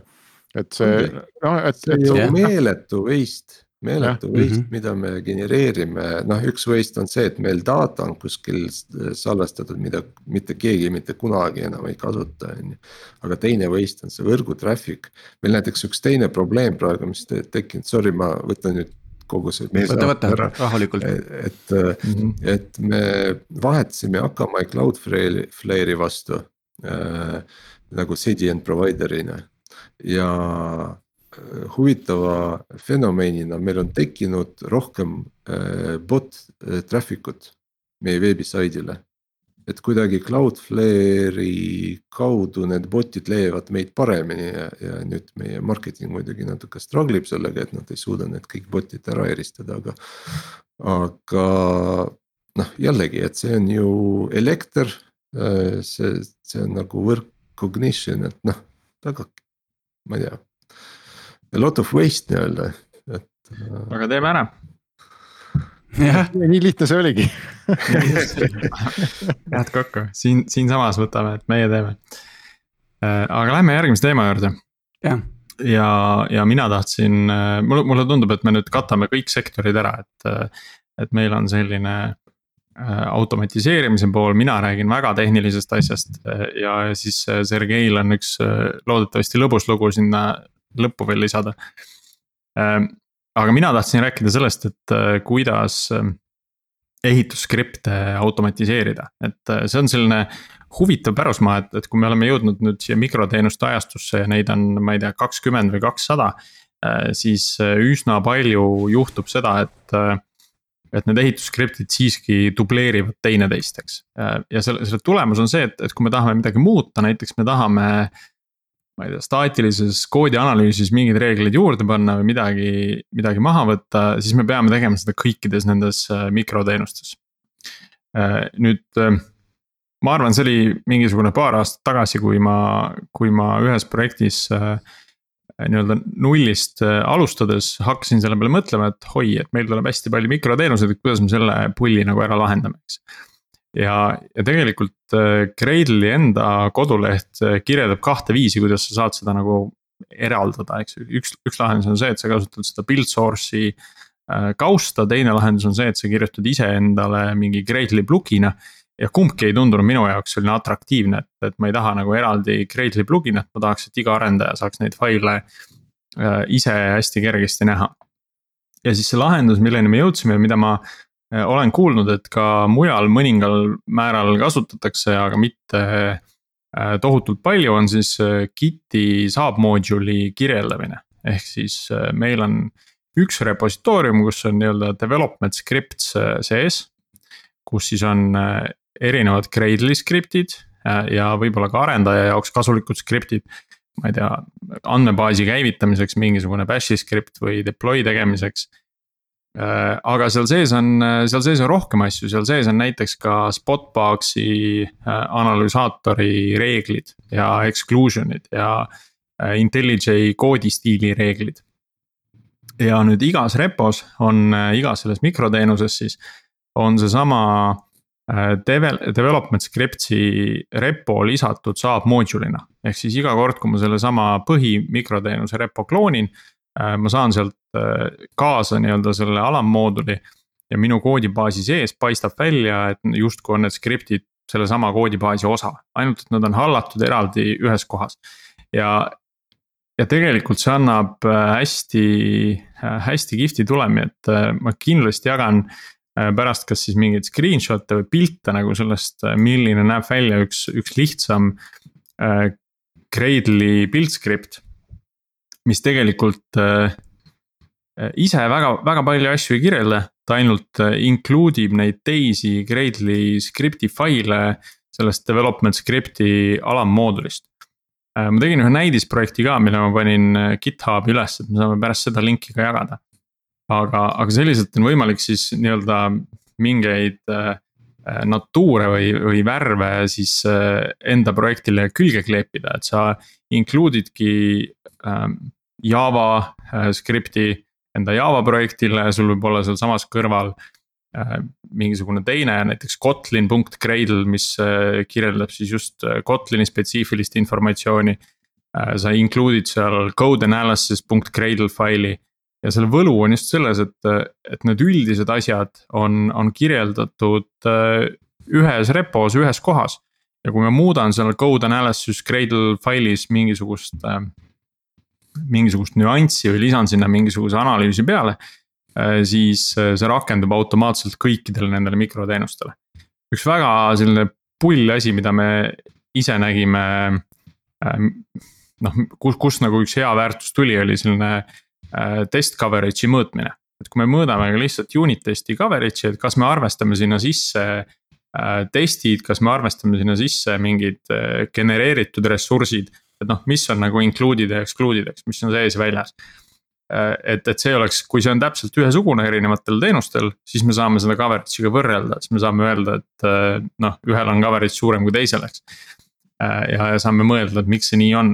et see, noh, et, et. see on meeletu waste meeletu Ja. waste Mhm. mm, -hmm. mida me genereerime, noh, üks waste on see, et meil data on kuskil salvestatud, mida mitte keegi mitte kunagi enam ei kasuta, on ju. aga teine waste on see võrgu traffic, meil näiteks üks teine probleem praegu, mis te- tekkinud, sorry, ma võtan nüüd kogu see. võta, võta rahulikult. et, et, et me vahetasime Akamai Cloudflare'i vastu äh, nagu CDN provider'ina ja äh, huvitava fenomenina meil on tekkinud rohkem äh, bot äh, traffic ut meie veebisaidile. et kuidagi Cloudflare'i kaudu need bot'id leiavad meid paremini ja, ja nüüd meie marketing muidugi natuke struggle ib sellega, et nad ei suuda need kõik bot'id ära eristada, aga. aga noh, jällegi, et see on ju elekter, see, see on nagu work cognition, et noh, väga, ma ei tea. A lot of waste nii-öelda, et. aga teeme ära jah, nii lihtne see oligi head kokku, siin, siinsamas võtame, et meie teeme. aga lähme järgmise teema juurde jah, ja, ja mina tahtsin, mulle, mulle tundub, et me nüüd katame kõik sektorid ära, et. et meil on selline äh, automatiseerimise pool, mina räägin väga tehnilisest asjast äh, ja siis äh, Sergeil on üks loodetavasti lõbus lugu sinna lõppu veel lisada. aga mina tahtsin rääkida sellest, et kuidas ehitusskripte automatiseerida, et see on selline huvitav pärusmaa, et, et kui me oleme jõudnud nüüd siia mikroteenuste ajastusse ja neid on, ma ei tea, kakskümmend või kakssada. siis üsna palju juhtub seda, et, et need ehitusskriptid siiski dubleerivad teineteist, eks. ja selle, selle tulemus on see, et, et kui me tahame midagi muuta, näiteks me tahame. ma ei tea, staatilises koodi analüüsis mingeid reegleid juurde panna või midagi, midagi maha võtta, siis me peame tegema seda kõikides nendes mikroteenustes. nüüd ma arvan, see oli mingisugune paar aastat tagasi, kui ma, kui ma ühes projektis äh, nii-öelda nullist äh, alustades hakkasin selle peale mõtlema, et oi, et meil tuleb hästi palju mikroteenuseid, et kuidas me selle pulli nagu ära lahendame, eks. ja, ja tegelikult äh, Gradle'i enda koduleht äh, kirjeldab kahte viisi, kuidas sa saad seda nagu eraldada, eks ju, üks, üks lahendus on see, et sa kasutad seda build source'i äh, kausta, teine lahendus on see, et sa kirjutad iseendale mingi Gradle'i plugi'na ja kumbki ei tundunud minu jaoks selline atraktiivne, et, et ma ei taha nagu eraldi Gradle'i pluginat, ma tahaks, et iga arendaja saaks neid faile äh, ise hästi kergesti näha. ja siis see lahendus, milleni me jõudsime, mida ma äh, olen kuulnud, et ka mujal mõningal määral kasutatakse, aga mitte äh, tohutult palju, on siis äh, Git'i submodule'i kirjeldamine. ehk siis äh, meil on üks repositoorium, kus on nii-öelda development scripts äh, sees kus siis on äh, erinevad Gradle'i skriptid äh, ja võib-olla ka arendaja jaoks kasulikud skriptid. ma ei tea, andmebaasi käivitamiseks mingisugune bash'i skript või deploy tegemiseks. Äh, aga seal sees on, seal sees on rohkem asju, seal sees on näiteks ka Spotboxi analüsaatori reeglid ja exclusion'id ja IntelliJ koodistiili reeglid. ja nüüd igas repos on, igas selles mikroteenuses siis on seesama devel-, development script'i repo lisatud saab module'ina. ehk siis iga kord, kui ma sellesama põhi mikroteenuse repo kloonin, ma saan sealt kaasa nii-öelda selle alammooduli. ja minu koodibaasi sees paistab välja, et justkui on need script'id sellesama koodibaasi osa, ainult et nad on hallatud eraldi ühes kohas. ja, ja tegelikult see annab hästi, hästi kihvti tulemi, et ma kindlasti jagan pärast kas siis mingeid screenshot'e või pilte nagu sellest, milline näeb välja üks, üks lihtsam äh, Gradle'i build script. mis tegelikult äh, ise väga, väga palju asju ei kirjelda, ta ainult äh, include ib neid teisi Gradle'i script'i faile sellest development script'i alammoodulist äh,. ma tegin ühe näidisprojekti ka, mille ma panin GitHubi üles, et me saame pärast seda linki ka jagada aga, aga selliselt on võimalik siis nii-öelda mingeid äh, natuure või, või värve siis äh, enda projektile külge kleepida, et sa include idki äh, Java äh, skripti enda Java projektile, sul võib olla sealsamas kõrval äh, mingisugune teine, näiteks kotlin.gradle, mis äh, kirjeldab siis just Kotlini spetsiifilist informatsiooni äh,. sa include'id seal code analysis.gradle faili ja selle võlu on just selles, et, et need üldised asjad on, on kirjeldatud äh, ühes repos, ühes kohas. ja kui ma muudan seal code analysis Gradle failis mingisugust, äh, mingisugust nüanssi või lisan sinna mingisuguse analüüsi peale. Äh, siis see rakendub automaatselt kõikidele nendele mikroteenustele. üks väga selline pull asi, mida me ise nägime. noh, kus, kus nagu üks hea väärtus tuli, oli selline test coverage'i mõõtmine. et kui me mõõdame lihtsalt unit test'i coverage'i, et kas me arvestame sinna sisse äh, testid, kas me arvestame sinna sisse mingid äh, genereeritud ressursid. et noh, mis on nagu include'id ja exclude'id, eks, mis on sees ja väljas. et, et see oleks, kui see on täpselt ühesugune erinevatel teenustel, siis me saame seda coverage'iga võrrelda, siis me saame öelda, et noh, ühel on coverage suurem kui teisel, eks. ja, ja saame mõelda, et miks see nii on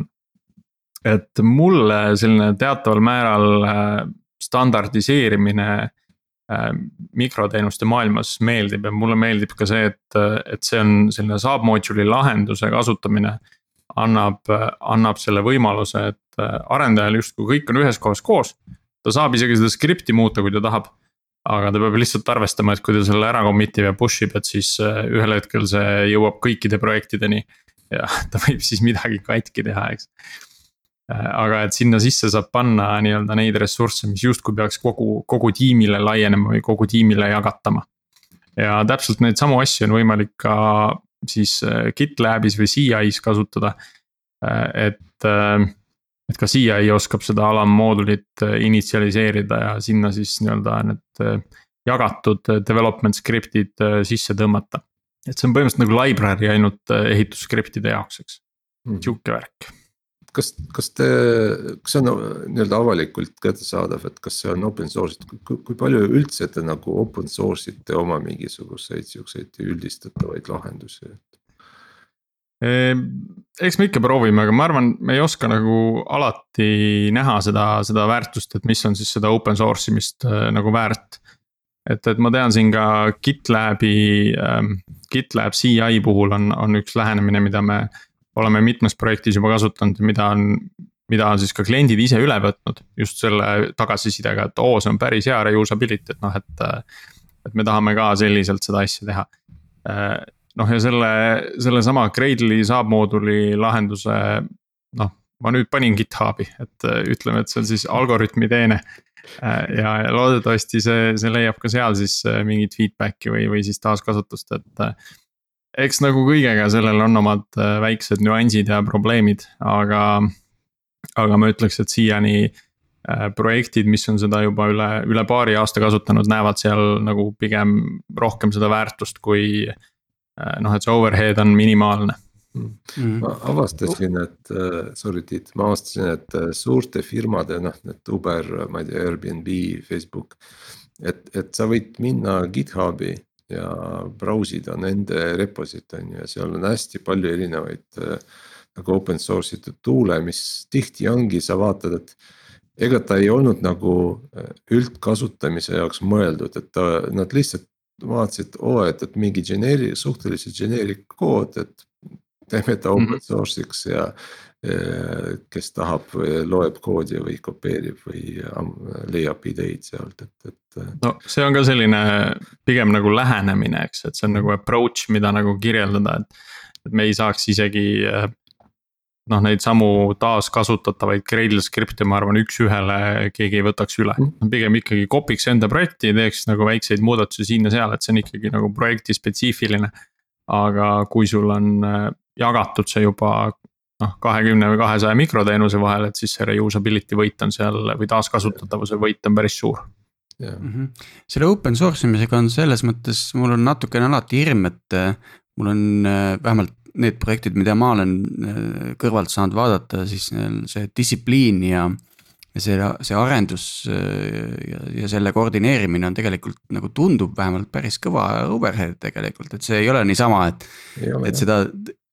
et mulle selline teataval määral äh, standardiseerimine äh, mikroteenuste maailmas meeldib ja mulle meeldib ka see, et, et see on selline submodule'i lahenduse kasutamine. annab, annab selle võimaluse, et äh, arendajal justkui kõik on ühes kohas koos. ta saab isegi seda skripti muuta, kui ta tahab. aga ta peab lihtsalt arvestama, et kui ta selle ära commit ib ja push ib, et siis ühel hetkel see jõuab kõikide projektideni. ja ta võib siis midagi katki teha, eks aga et sinna sisse saab panna nii-öelda neid ressursse, mis justkui peaks kogu, kogu tiimile laienema või kogu tiimile jagatama. ja täpselt neid samu asju on võimalik ka siis äh, GitLabis või CI-s kasutada. Äh, et, et ka CI oskab seda alammoodulit initsialiseerida ja sinna siis nii-öelda need jagatud development script'id sisse tõmmata. et see on põhimõtteliselt nagu library ainult ehitusskriptide jaoks, eks, hmm. sihuke värk kas, kas te, kas see on nii-öelda avalikult kättesaadav, et kas see on open source, kui, kui palju üldse te nagu open source ite oma mingisuguseid siukseid üldistatavaid lahendusi? Ehm, eks me ikka proovime, aga ma arvan, me ei oska nagu alati näha seda, seda väärtust, et mis on siis seda open source imist äh, nagu väärt. et, et ma tean siin ka GitLabi ähm,, GitLab CI puhul on, on üks lähenemine, mida me oleme mitmes projektis juba kasutanud, mida on, mida on siis ka kliendid ise üle võtnud. just selle tagasisidega, et oo, see on päris hea reusability, et noh, et. et me tahame ka selliselt seda asja teha. noh, ja selle, sellesama Gradle'i submooduli lahenduse, noh ma nüüd panin GitHubi, et ütleme, et see on siis algoritmi teene. ja, ja loodetavasti see, see leiab ka seal siis mingit feedback'i või, või siis taaskasutust, et eks nagu kõigega, sellel on omad äh, väiksed nüansid ja probleemid, aga. aga ma ütleks, et siiani äh, projektid, mis on seda juba üle, üle paari aasta kasutanud, näevad seal nagu pigem rohkem seda väärtust, kui. Äh, noh, et see overhead on minimaalne mm.. ma avastasin, et sorry Tiit, ma avastasin, et suurte firmade noh, need Uber, ma ei tea, Airbnb, Facebook. et, et sa võid minna GitHubi ja brausida nende reposid on ju ja seal on hästi palju erinevaid äh, nagu open source itud tool'e, mis tihti ongi, sa vaatad, et. ega ta ei olnud nagu äh, üldkasutamise jaoks mõeldud, et ta, nad lihtsalt vaatasid, oo, et, et mingi geneeri-, suhteliselt generic kood, et. teeme ta open mhm. source'iks ja kes tahab, loeb koodi või kopeerib või leiab ideid sealt, et, et. no see on ka selline pigem nagu lähenemine, eks, et see on nagu approach, mida nagu kirjeldada, et. et me ei saaks isegi noh, neid samu taaskasutatavaid Gradle skripte, ma arvan, üks-ühele keegi ei võtaks üle mm.. pigem ikkagi kopiks enda projekti, teeks nagu väikseid muudatusi siin ja seal, et see on ikkagi nagu projekti spetsiifiline. aga kui sul on jagatud see juba noh, kahekümne või kahesaja mikroteenuse vahel, et siis see reusability võit on seal või taaskasutatavuse võit on päris suur. Mm -hmm. selle open source imisega on selles mõttes, mul on natukene alati hirm, et äh, mul on äh, vähemalt need projektid, mida ma olen äh, kõrvalt saanud vaadata, siis see distsipliin ja. ja see, see arendus ja, ja selle koordineerimine on tegelikult nagu tundub vähemalt päris kõva overhead tegelikult, et see ei ole niisama, et. et seda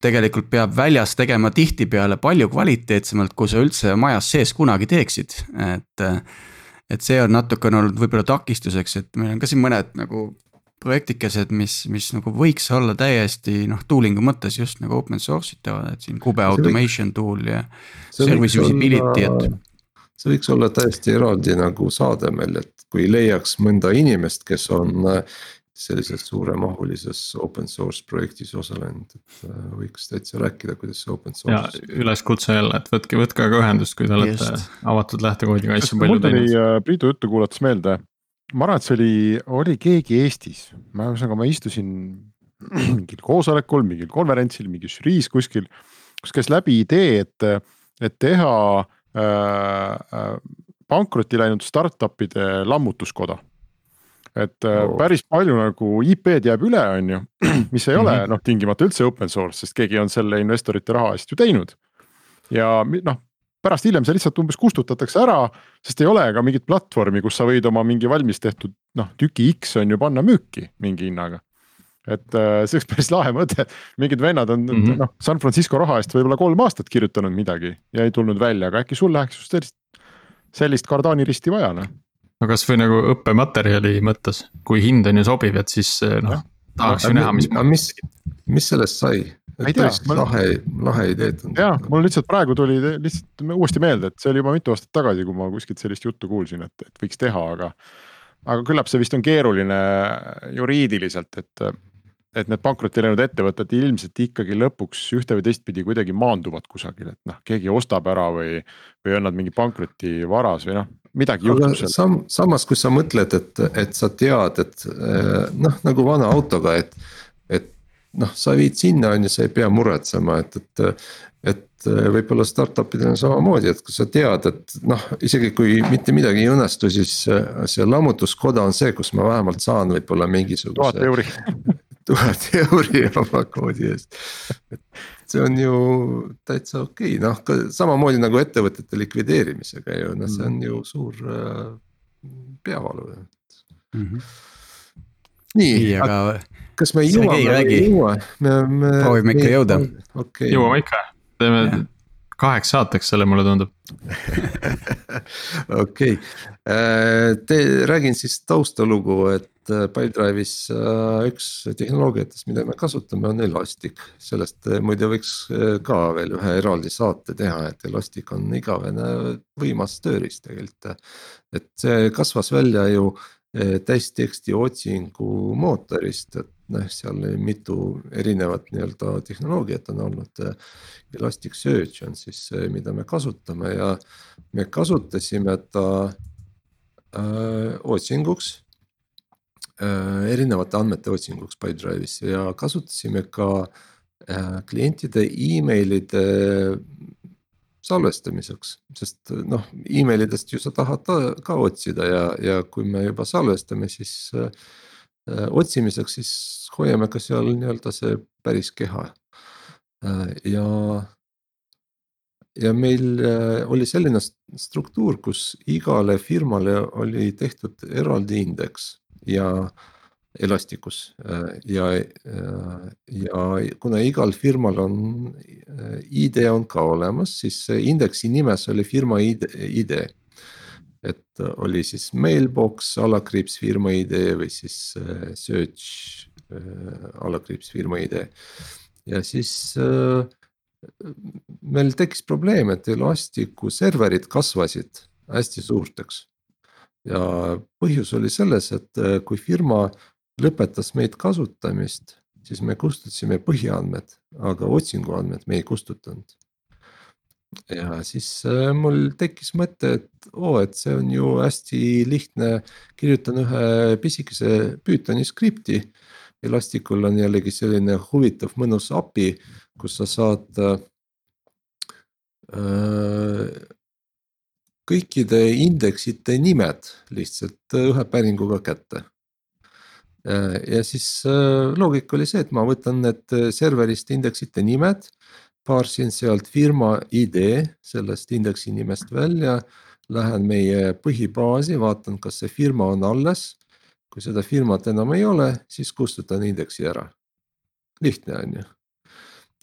tegelikult peab väljas tegema tihtipeale palju kvaliteetsemalt, kui sa üldse majas sees kunagi teeksid, et. et see on natukene olnud võib-olla takistuseks, et meil on ka siin mõned nagu projektikesed, mis, mis nagu võiks olla täiesti noh, tooling'u mõttes just nagu open source itavad, et siin kube automation tool ja. Service visibility, et. see võiks olla täiesti eraldi nagu saade meil, et kui leiaks mõnda inimest, kes on sellises suuremahulises open source projektis osalenud, et äh, võiks täitsa rääkida, kuidas see open source. ja üleskutse jälle, et võtke, võtke aga ühendust, kui te olete avatud lähtekoodiga asju palju teinud. mul tuli äh, Priidu juttu kuulates meelde, ma arvan, et see oli, oli keegi Eestis, ma ühesõnaga, ma istusin mingil koosolekul, mingil konverentsil, mingi žüriis kuskil, kus käis läbi idee, et, et teha äh, äh, pankrotti läinud startup'ide lammutuskoda et oh. päris palju nagu IP-d jääb üle, on ju, mis ei mm -hmm. ole mhm. noh, tingimata üldse open source, sest keegi on selle investorite raha eest ju teinud. ja noh, pärast hiljem see lihtsalt umbes kustutatakse ära, sest ei ole ka mingit platvormi, kus sa võid oma mingi valmis tehtud noh, tüki X on ju panna müüki mingi hinnaga et äh, see oleks päris lahe mõte, mingid vennad on mm -hmm. noh, San Francisco raha eest võib-olla kolm aastat kirjutanud midagi ja ei tulnud välja, aga äkki sul läheks just sellist, sellist kardaaniristi vaja noh no kasvõi nagu õppematerjali mõttes, kui hind on ju sobiv, et siis eh, noh, tahaks ju näha, mis. mis, mis sellest sai? päris lahe, lahe idee tundub. jah, mul lihtsalt praegu tuli lihtsalt uuesti meelde, et see oli juba mitu aastat tagasi, kui ma kuskilt sellist juttu kuulsin, et, et võiks teha, aga. aga küllap see vist on keeruline juriidiliselt, et, et need pankrotti läinud ettevõtted ilmselt ikkagi lõpuks ühte või teistpidi kuidagi maanduvad kusagil, et noh, keegi ostab ära või. või on nad mingi pankroti varas või noh, midagi juhtub seal sam,. samas, kui sa mõtled, et, et sa tead, et eh, noh, nagu vana autoga, et, et noh, sa viid sinna, on ju, sa ei pea muretsema, et, et. et eh, võib-olla startup idel on samamoodi, et kui sa tead, et noh, isegi kui mitte midagi ei õnnestu, siis eh, see lammutuskoda on see, kus ma vähemalt saan võib-olla mingisuguse. tuhat euri tuhat euri oma koodi eest. See on ju täitsa okei okay., noh samamoodi nagu ettevõtete likvideerimisega ju, noh see on ju suur äh, peavalu mm. -hmm. nii, nii, aga kas me jõuame või ei jõua? proovime ikka jõuda okay.. jõuame ikka, teeme ja kaheks saateks selle, mulle tundub okei, äh, räägin siis taustalugu, et äh, Pipedrive'is äh, üks tehnoloogiatest, mida me kasutame, on Elastic. sellest muide võiks ka veel ühe eraldi saate teha, et Elastic on igavene võimas tööriist tegelikult. et see kasvas välja ju täisteksti otsingu mootorist, et noh, seal mitu erinevat nii-öelda tehnoloogiat on olnud. Elasticsearch on siis see, mida me kasutame ja me kasutasime ta äh, otsinguks äh,. erinevate andmete otsinguks Pipedrive'is ja kasutasime ka äh, klientide email'ide salvestamiseks, sest noh, emailidest ju sa tahad ka otsida ja, ja kui me juba salvestame, siis äh, otsimiseks, siis hoiame ka seal nii-öelda see päris keha äh,. ja, ja meil äh, oli selline struktuur, kus igale firmale oli tehtud eraldi indeks ja Elasticus äh, ja, äh, ja kuna igal firmal on äh, ID on ka olemas, siis indeksi nimes oli firma ID, ID. et oli siis mailbox alakriips firma ID või siis search alakriips firma ID. ja siis meil tekkis probleem, et Elasticu serverid kasvasid hästi suurteks ja põhjus oli selles, et kui firma lõpetas meid kasutamist, siis me kustutasime põhiandmed, aga otsinguandmed me ei kustutanud. ja siis äh, mul tekkis mõte, et oo, et see on ju hästi lihtne, kirjutan ühe pisikese Pythoni skripti. Elasticul on jällegi selline huvitav mõnus API, kus sa saad äh, kõikide indeksite nimed lihtsalt ühe päringuga kätte Äh, ja siis äh, loogika oli see, et ma võtan need äh, serverist indeksite nimed. paarsin sealt firma ID sellest indeksi nimest välja. Lähen meie põhibaasi, vaatan, kas see firma on alles. kui seda firmat enam ei ole, siis kustutan indeksi ära. lihtne on ju.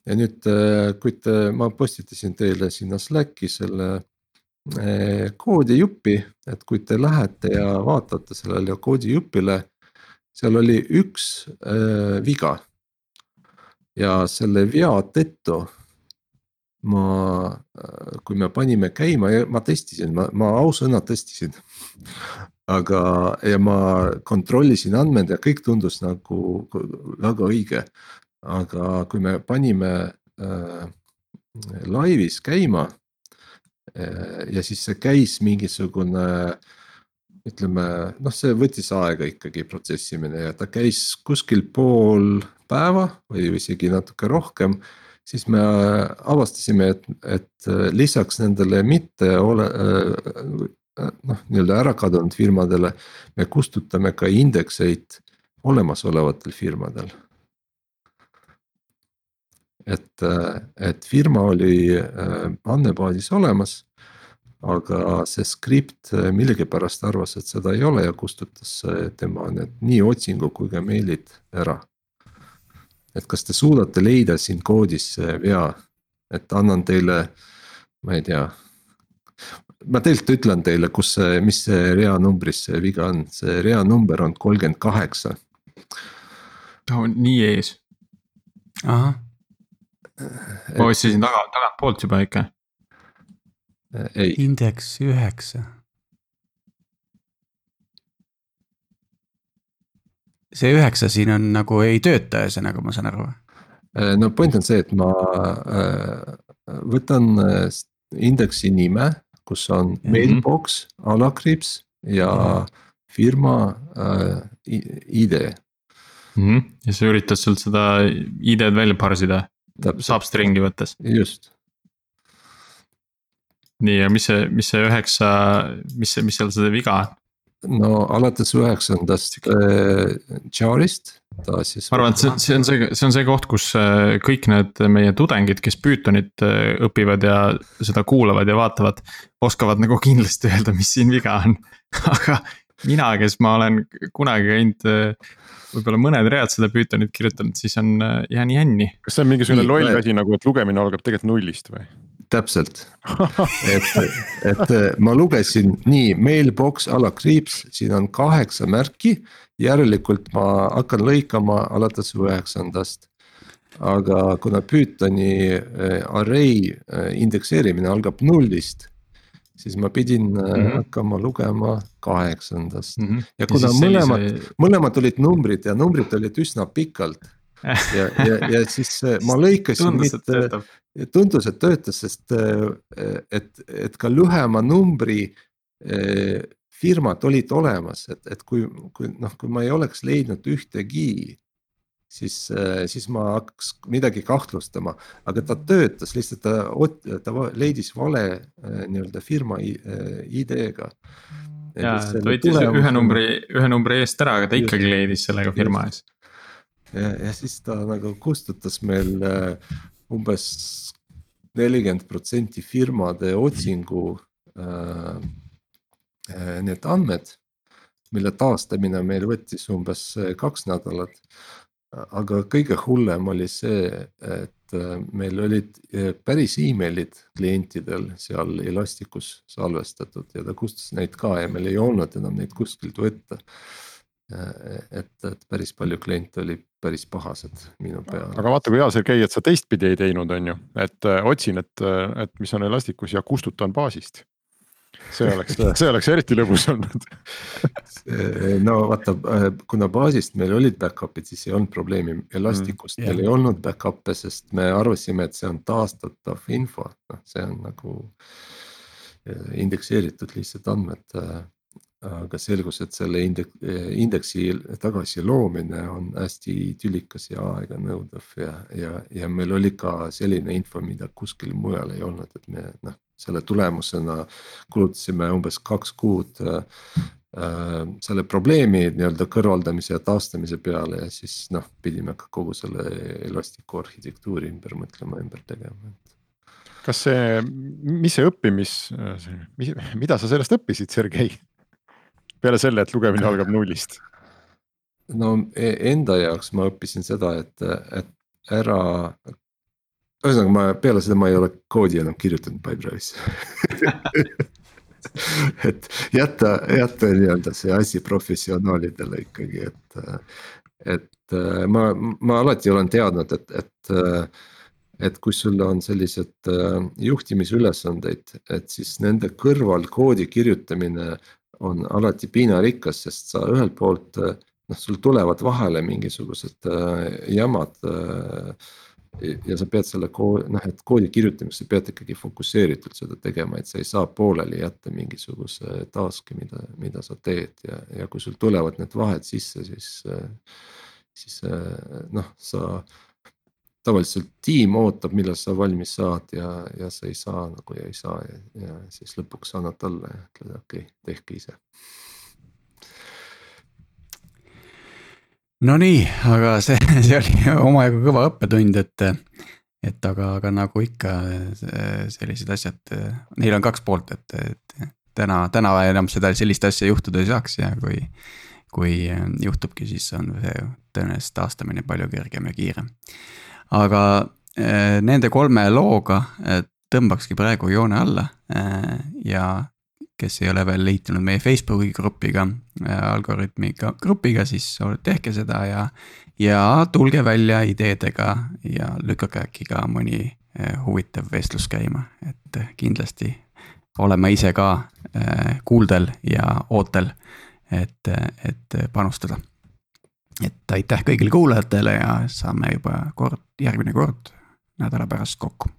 ja nüüd, kui te, ma postitasin teile sinna Slacki selle koodijuppi, et kui te lähete ja vaatate sellele koodijupile seal oli üks äh, viga. ja selle vea tõttu ma, kui me panime käima ma testisin, ma, ma ausõna testisin. aga, ja ma kontrollisin andmed ja kõik tundus nagu väga õige. aga kui me panime äh, laivis käima äh, ja siis see käis mingisugune ütleme, noh, see võttis aega ikkagi protsessimine ja ta käis kuskil pool päeva või isegi natuke rohkem siis me avastasime, et, et äh, lisaks nendele mitte ole äh, noh, nii-öelda ära kadunud firmadele, me kustutame ka indekseid olemasolevatel firmadel. et, äh, et firma oli andmebaasis olemas, aga see skript millegipärast arvas, et seda ei ole ja kustutas tema need nii otsingu kui ka meilid ära et kas te suudate leida siin koodis vea, et annan teile, ma ei tea. ma tegelikult ütlen teile, kus see, mis see reanumbris see viga on, see reanumber on kolmkümmend kaheksa. oh, nii ees. ahah. ma otsisin taga, tagantpoolt juba ikka. Ei. indeks üheksa see üheksa siin on nagu ei tööta, ühesõnaga ma saan aru. Äh, no point on see, et ma äh, võtan äh, indeksi nime, kus on mm -hmm. mailbox, alakriips ja firma ID mm. -hmm. ja sa üritad sealt seda ID-d välja parsida, saab string'i võttes. just. Nii, ja mis see, mis see üheksa, mis, mis seal seda viga on? no alates üheksandast Charist ta siis. ma arvan, et see, see on see, see on see koht, kus äh, kõik need meie tudengid, kes Pythonit äh, õpivad ja seda kuulavad ja vaatavad. oskavad nagu kindlasti öelda, mis siin viga on aga mina, kes ma olen kunagi käinud äh, võib-olla mõned read seda Pythonit kirjutanud, siis on jään jänni. kas see on mingisugune loll asi nagu, et lugemine algab tegelikult nullist või? Täpselt, et, et ma lugesin nii mailbox alakriips, siin on kaheksa märki. järelikult ma hakkan lõikama alates üheksandast. aga kuna Pythoni äh, array äh, indekseerimine algab nullist siis ma pidin mm -hmm. hakkama lugema kaheksandast mm. -hmm. ja kuna ja mõlemad sellise..., mõlemad olid numbrid ja numbrid olid üsna pikalt ja, ja, ja siis ma lõikasin mitte, tundus, et töötas, sest et, et ka lühema numbri firmad olid olemas, et, et kui, kui noh, kui ma ei oleks leidnud ühtegi. siis, siis ma hakkaks midagi kahtlustama, aga ta töötas lihtsalt ta, ta leidis vale nii-öelda firma ID-ga. ja ta võttis ühe numbri, ühe numbri eest ära, aga ta ikkagi leidis sellega firma ees ja, ja siis ta nagu kustutas meil äh, umbes nelikümmend protsenti firmade otsingu äh, äh, need andmed, mille taastamine meil võttis umbes äh, kaks nädalat. aga kõige hullem oli see, et äh, meil olid päris email'id klientidel seal Elasticus salvestatud ja ta kustus neid ka ja meil ei olnud enam neid kuskilt võtta et, et päris palju kliente oli päris pahased minu peale. aga vaata, kui hea Sergei, et sa teistpidi ei teinud, on ju, et äh, otsin, et, äh, et mis on Elasticus ja kustutan baasist. see oleks, see oleks eriti lõbus olnud. No vaata, kuna baasist meil olid back-up'id, siis ei olnud probleemi, Elasticust mm, meil ei olnud back-up'e, sest me arvasime, et see on taastatav info, noh, see on nagu indekseeritud lihtsalt andmed aga selgus, et selle indek-, indeksi tagasiloomine on hästi tülikas ja aeganõudev ja, ja, ja meil oli ka selline info, mida kuskil mujal ei olnud, et me noh, selle tulemusena kulutasime umbes kaks kuud äh, äh, selle probleemi nii-öelda kõrvaldamise ja taastamise peale ja siis noh, pidime ka kogu selle elastiku arhitektuuri ümber mõtlema, ümber tegema kas see, mis see õppimis, mida sa sellest õppisid, Sergei? Peale selle, et lugemine algab nullist? no e, enda jaoks ma õppisin seda, et, et ära. ühesõnaga ma peale seda ma ei ole koodi enam kirjutanud Pipedrive'is et jätta, jätta nii-öelda see asi professionaalidele ikkagi, et. et ma, ma alati olen teadnud, et, et. et kui sul on sellised juhtimisülesandeid, et siis nende kõrval koodi kirjutamine on alati piinarikas, sest sa ühelt poolt noh, sul tulevad vahele mingisugused jamad ja sa pead selle koodi, noh, et koodi kirjutamisel sa pead ikkagi fokusseeritult seda tegema, et sa ei saa pooleli jätta mingisuguse task'i, mida, mida sa teed ja, ja kui sul tulevad need vahed sisse, siis. siis noh, sa tavaliselt tiim ootab, millal sa valmis saad ja, ja sa ei saa nagu ja ei saa ja, ja siis lõpuks annad alla ja ütled okei okay,, tehke ise Nonii, aga see, see oli omajagu kõva õppetund, et. et aga, aga nagu ikka sellised asjad, neil on kaks poolt, et, et täna, täna enam seda sellist asja juhtuda ei saaks ja kui. kui juhtubki, siis on see tõenäoliselt taastamine palju kergem ja kiirem. Aga nende kolme looga tõmbakski praegu joone alla ja kes ei ole veel liitunud meie Facebooki grupiga, algoritmiga grupiga, siis tehke seda ja. ja tulge välja ideedega ja lükake äkki ka mõni huvitav vestlus käima, et kindlasti olen ma ise ka kuuldel ja ootel, et, et panustada et aitäh kõigile kuulajatele ja saame juba kord, järgmine kord nädala pärast kokku.